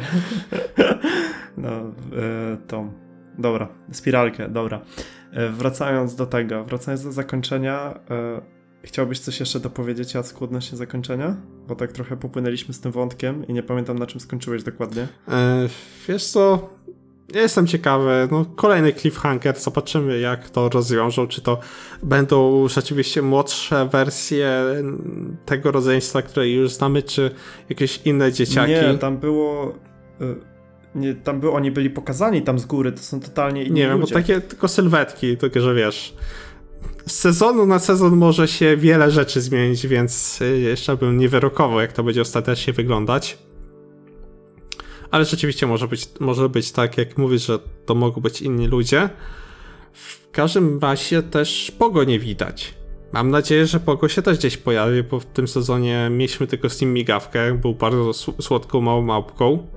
[SPEAKER 2] No, e, tą. Dobra, spiralkę, dobra. E, wracając do tego, wracając do zakończenia, e, chciałbyś coś jeszcze dopowiedzieć, Jacku, odnośnie zakończenia? Bo tak trochę popłynęliśmy z tym wątkiem i nie pamiętam, na czym skończyłeś dokładnie.
[SPEAKER 1] E, wiesz co, ja jestem ciekawy, no kolejny cliffhanger, zobaczymy jak to rozwiążą, czy to będą rzeczywiście młodsze wersje tego rodzeństwa, które już znamy, czy jakieś inne dzieciaki.
[SPEAKER 2] Nie, tam było... e, Nie, tam było, oni byli pokazani tam z góry, to są totalnie inni
[SPEAKER 1] Nie wiem, bo takie tylko sylwetki, tylko że wiesz, z sezonu na sezon może się wiele rzeczy zmienić, więc y, jeszcze bym nie wyrokował, jak to będzie ostatecznie wyglądać. Ale rzeczywiście może być, może być tak, jak mówisz, że to mogą być inni ludzie. W każdym razie też Pogo nie widać. Mam nadzieję, że Pogo się też gdzieś pojawi, bo w tym sezonie mieliśmy tylko z nim migawkę, był bardzo sł- słodką małą małpką.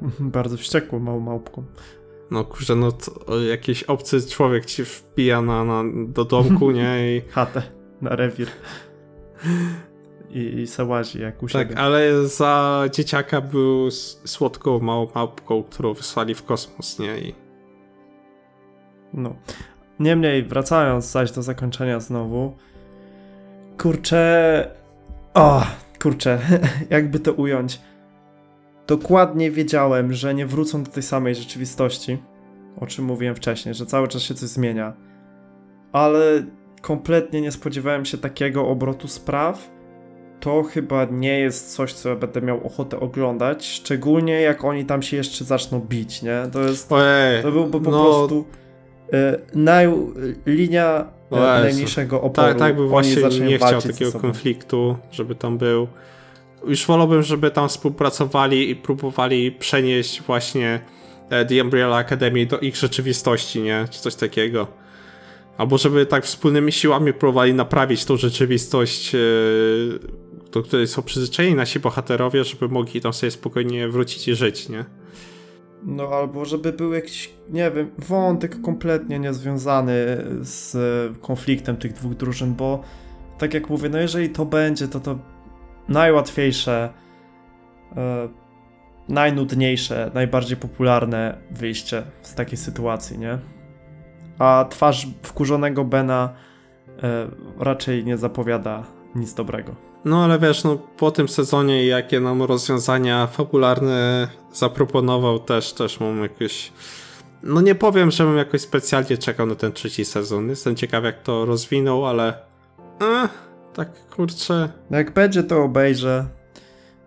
[SPEAKER 1] *laughs*
[SPEAKER 2] Bardzo wściekłą małą małpką.
[SPEAKER 1] No kurczę, no jakiś obcy człowiek ci wbija na, na, do domku, *laughs* nie? I,
[SPEAKER 2] Chatę na rewir. I, i se łazi jak u
[SPEAKER 1] tak,
[SPEAKER 2] siebie.
[SPEAKER 1] ale za dzieciaka był słodką małą małpką, którą wysłali w kosmos, nie? I
[SPEAKER 2] No. Niemniej, wracając zaś do zakończenia znowu. Kurczę. O, kurczę, *laughs* jakby to ująć. Dokładnie wiedziałem, że nie wrócą do tej samej rzeczywistości, o czym mówiłem wcześniej, że cały czas się coś zmienia. Ale kompletnie nie spodziewałem się takiego obrotu spraw. To chyba nie jest coś, co ja będę miał ochotę oglądać, szczególnie jak oni tam się jeszcze zaczną bić, nie? To jest
[SPEAKER 1] Ojej,
[SPEAKER 2] to byłby po
[SPEAKER 1] no,
[SPEAKER 2] prostu e, naj, linia e,
[SPEAKER 1] Jezu.
[SPEAKER 2] najmniejszego oporu.
[SPEAKER 1] Tak, tak
[SPEAKER 2] Oni
[SPEAKER 1] właśnie nie chciał takiego
[SPEAKER 2] sobą.
[SPEAKER 1] konfliktu, żeby tam był. Już wolałbym, żeby tam współpracowali i próbowali przenieść właśnie e, The Umbrella Academy do ich rzeczywistości, nie? Czy coś takiego. Albo żeby tak wspólnymi siłami próbowali naprawić tą rzeczywistość, e, do której są przyzwyczajeni nasi bohaterowie, żeby mogli tam sobie spokojnie wrócić i żyć, nie?
[SPEAKER 2] No albo żeby był jakiś, nie wiem, wątek kompletnie niezwiązany z konfliktem tych dwóch drużyn, bo tak jak mówię, no jeżeli to będzie, to to najłatwiejsze, e, najnudniejsze, najbardziej popularne wyjście z takiej sytuacji, nie? A twarz wkurzonego Bena e, raczej nie zapowiada nic dobrego.
[SPEAKER 1] No ale wiesz, no po tym sezonie jakie nam rozwiązania fabularne zaproponował też, też mam jakieś... No nie powiem, żebym jakoś specjalnie czekał na ten trzeci sezon. Jestem ciekaw jak to rozwinął, ale... Eh, tak kurczę...
[SPEAKER 2] No jak będzie, to obejrzę,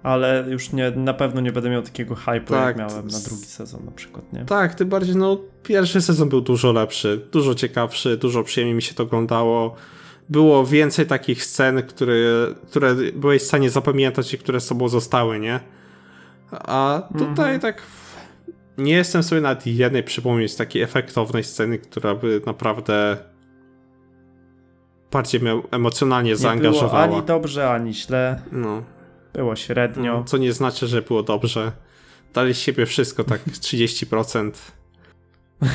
[SPEAKER 2] ale już nie, na pewno nie będę miał takiego hype'u,
[SPEAKER 1] Tak,
[SPEAKER 2] jak miałem na drugi sezon na przykład, nie?
[SPEAKER 1] Tak, tym bardziej, no pierwszy sezon był dużo lepszy, dużo ciekawszy, dużo przyjemniej mi się to oglądało. Było więcej takich scen, które, które byłeś w stanie zapamiętać i które z sobą zostały, nie? A tutaj
[SPEAKER 2] Mhm.
[SPEAKER 1] tak nie jestem sobie nawet jednej przypomnieć takiej efektownej sceny, która by naprawdę bardziej mnie emocjonalnie
[SPEAKER 2] Nie
[SPEAKER 1] zaangażowała.
[SPEAKER 2] było ani dobrze, ani źle.
[SPEAKER 1] No,
[SPEAKER 2] Było średnio.
[SPEAKER 1] no, co nie znaczy, że było dobrze. Dali z siebie wszystko, tak *laughs* 30%. *laughs*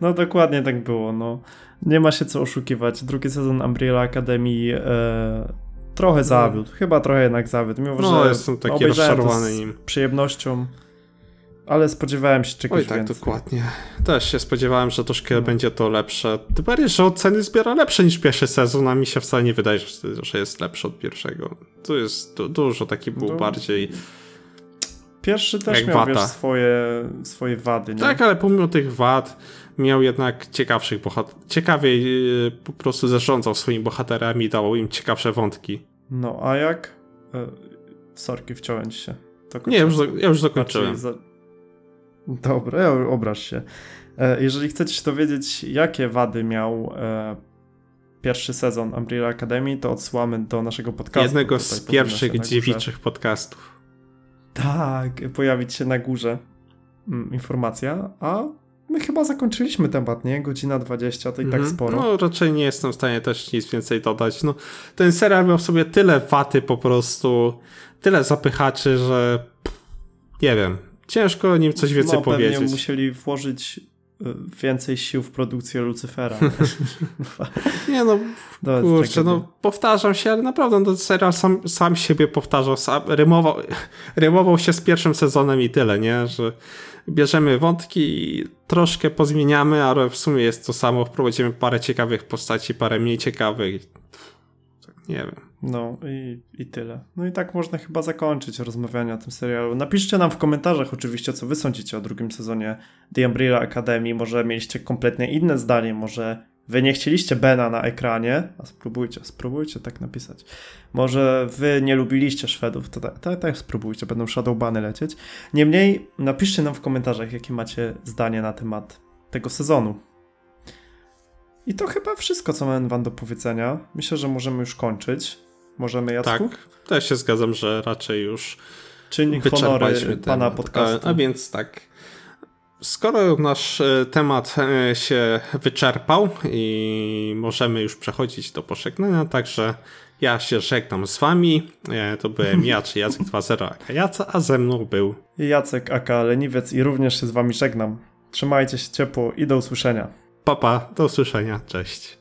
[SPEAKER 2] No dokładnie tak było, no. Nie ma się co oszukiwać. Drugi sezon Umbrella Academy e, trochę zawiódł. Chyba trochę jednak zawiódł. Mimo,
[SPEAKER 1] No,
[SPEAKER 2] że
[SPEAKER 1] jestem taki rozczarowany
[SPEAKER 2] z
[SPEAKER 1] nim.
[SPEAKER 2] przyjemnością, ale spodziewałem się czegoś
[SPEAKER 1] Oj, tak,
[SPEAKER 2] więcej.
[SPEAKER 1] dokładnie. Też się spodziewałem, że troszkę będzie to lepsze. Tym bardziej, że oceny zbiera lepsze niż pierwszy sezon, a mi się wcale nie wydaje, że, jest lepszy od pierwszego. Tu jest du dużo taki był
[SPEAKER 2] No.
[SPEAKER 1] bardziej...
[SPEAKER 2] Pierwszy też miał, wiesz, swoje, swoje wady, nie?
[SPEAKER 1] Tak, ale pomimo tych wad miał jednak ciekawszych bohaterów. Ciekawiej yy, po prostu zarządzał swoimi bohaterami i dawał im ciekawsze wątki.
[SPEAKER 2] No, a jak... E, sorki, wciąłem ci się. To
[SPEAKER 1] Nie, ja już, ja już zakończyłem.
[SPEAKER 2] Znaczy. Dobra, obraź się. E, Jeżeli chcecie się dowiedzieć, jakie wady miał e, pierwszy sezon Umbrella Academy, to odsyłamy do naszego podcastu.
[SPEAKER 1] Jednego z pierwszych dziewiczych podcastów.
[SPEAKER 2] Tak, pojawić się na górze mm, informacja, a my chyba zakończyliśmy temat, nie? Godzina 20, to i tak
[SPEAKER 1] Mhm.
[SPEAKER 2] sporo.
[SPEAKER 1] No, raczej nie jestem w stanie też nic więcej dodać. No, ten serial miał w sobie tyle waty po prostu, tyle zapychaczy, że nie wiem. Ciężko o nim coś więcej
[SPEAKER 2] no, pewnie
[SPEAKER 1] powiedzieć.
[SPEAKER 2] musieli włożyć y, więcej sił w produkcję Lucyfera. *laughs* nie?
[SPEAKER 1] No, *laughs*
[SPEAKER 2] jest
[SPEAKER 1] kurczę,
[SPEAKER 2] takie-
[SPEAKER 1] no powtarzam się, ale naprawdę no, ten serial sam, sam siebie powtarzał, sam, rymował, *laughs* rymował się z pierwszym sezonem i tyle, nie? Że bierzemy wątki i troszkę pozmieniamy, ale w sumie jest to samo, wprowadzimy parę ciekawych postaci, parę mniej ciekawych. Nie wiem.
[SPEAKER 2] No i, i tyle. No i tak można chyba zakończyć rozmawianie o tym serialu. Napiszcie nam w komentarzach oczywiście, co wy sądzicie o drugim sezonie The Umbrella Academy. Może mieliście kompletnie inne zdanie, może wy nie chcieliście Bena na ekranie, a spróbujcie, spróbujcie tak napisać. Może wy nie lubiliście Szwedów, to tak, tak, tak spróbujcie, będą shadowbany lecieć. Niemniej napiszcie nam w komentarzach, jakie macie zdanie na temat tego sezonu. I to chyba wszystko, co mam wam do powiedzenia. Myślę, że możemy już kończyć. Możemy, Jacku?
[SPEAKER 1] Tak, też się zgadzam, że raczej już
[SPEAKER 2] Czynnik honory pana podcastu.
[SPEAKER 1] A, a więc tak. Skoro nasz e, temat e, się wyczerpał i możemy już przechodzić do pożegnania, także ja się żegnam z wami. E, To byłem ja, czy Jacek 2.0 aka Jaca, a ze mną był
[SPEAKER 2] Jacek Aka Leniwiec i również się z wami żegnam. Trzymajcie się ciepło i do usłyszenia.
[SPEAKER 1] Papa. Do usłyszenia. Cześć.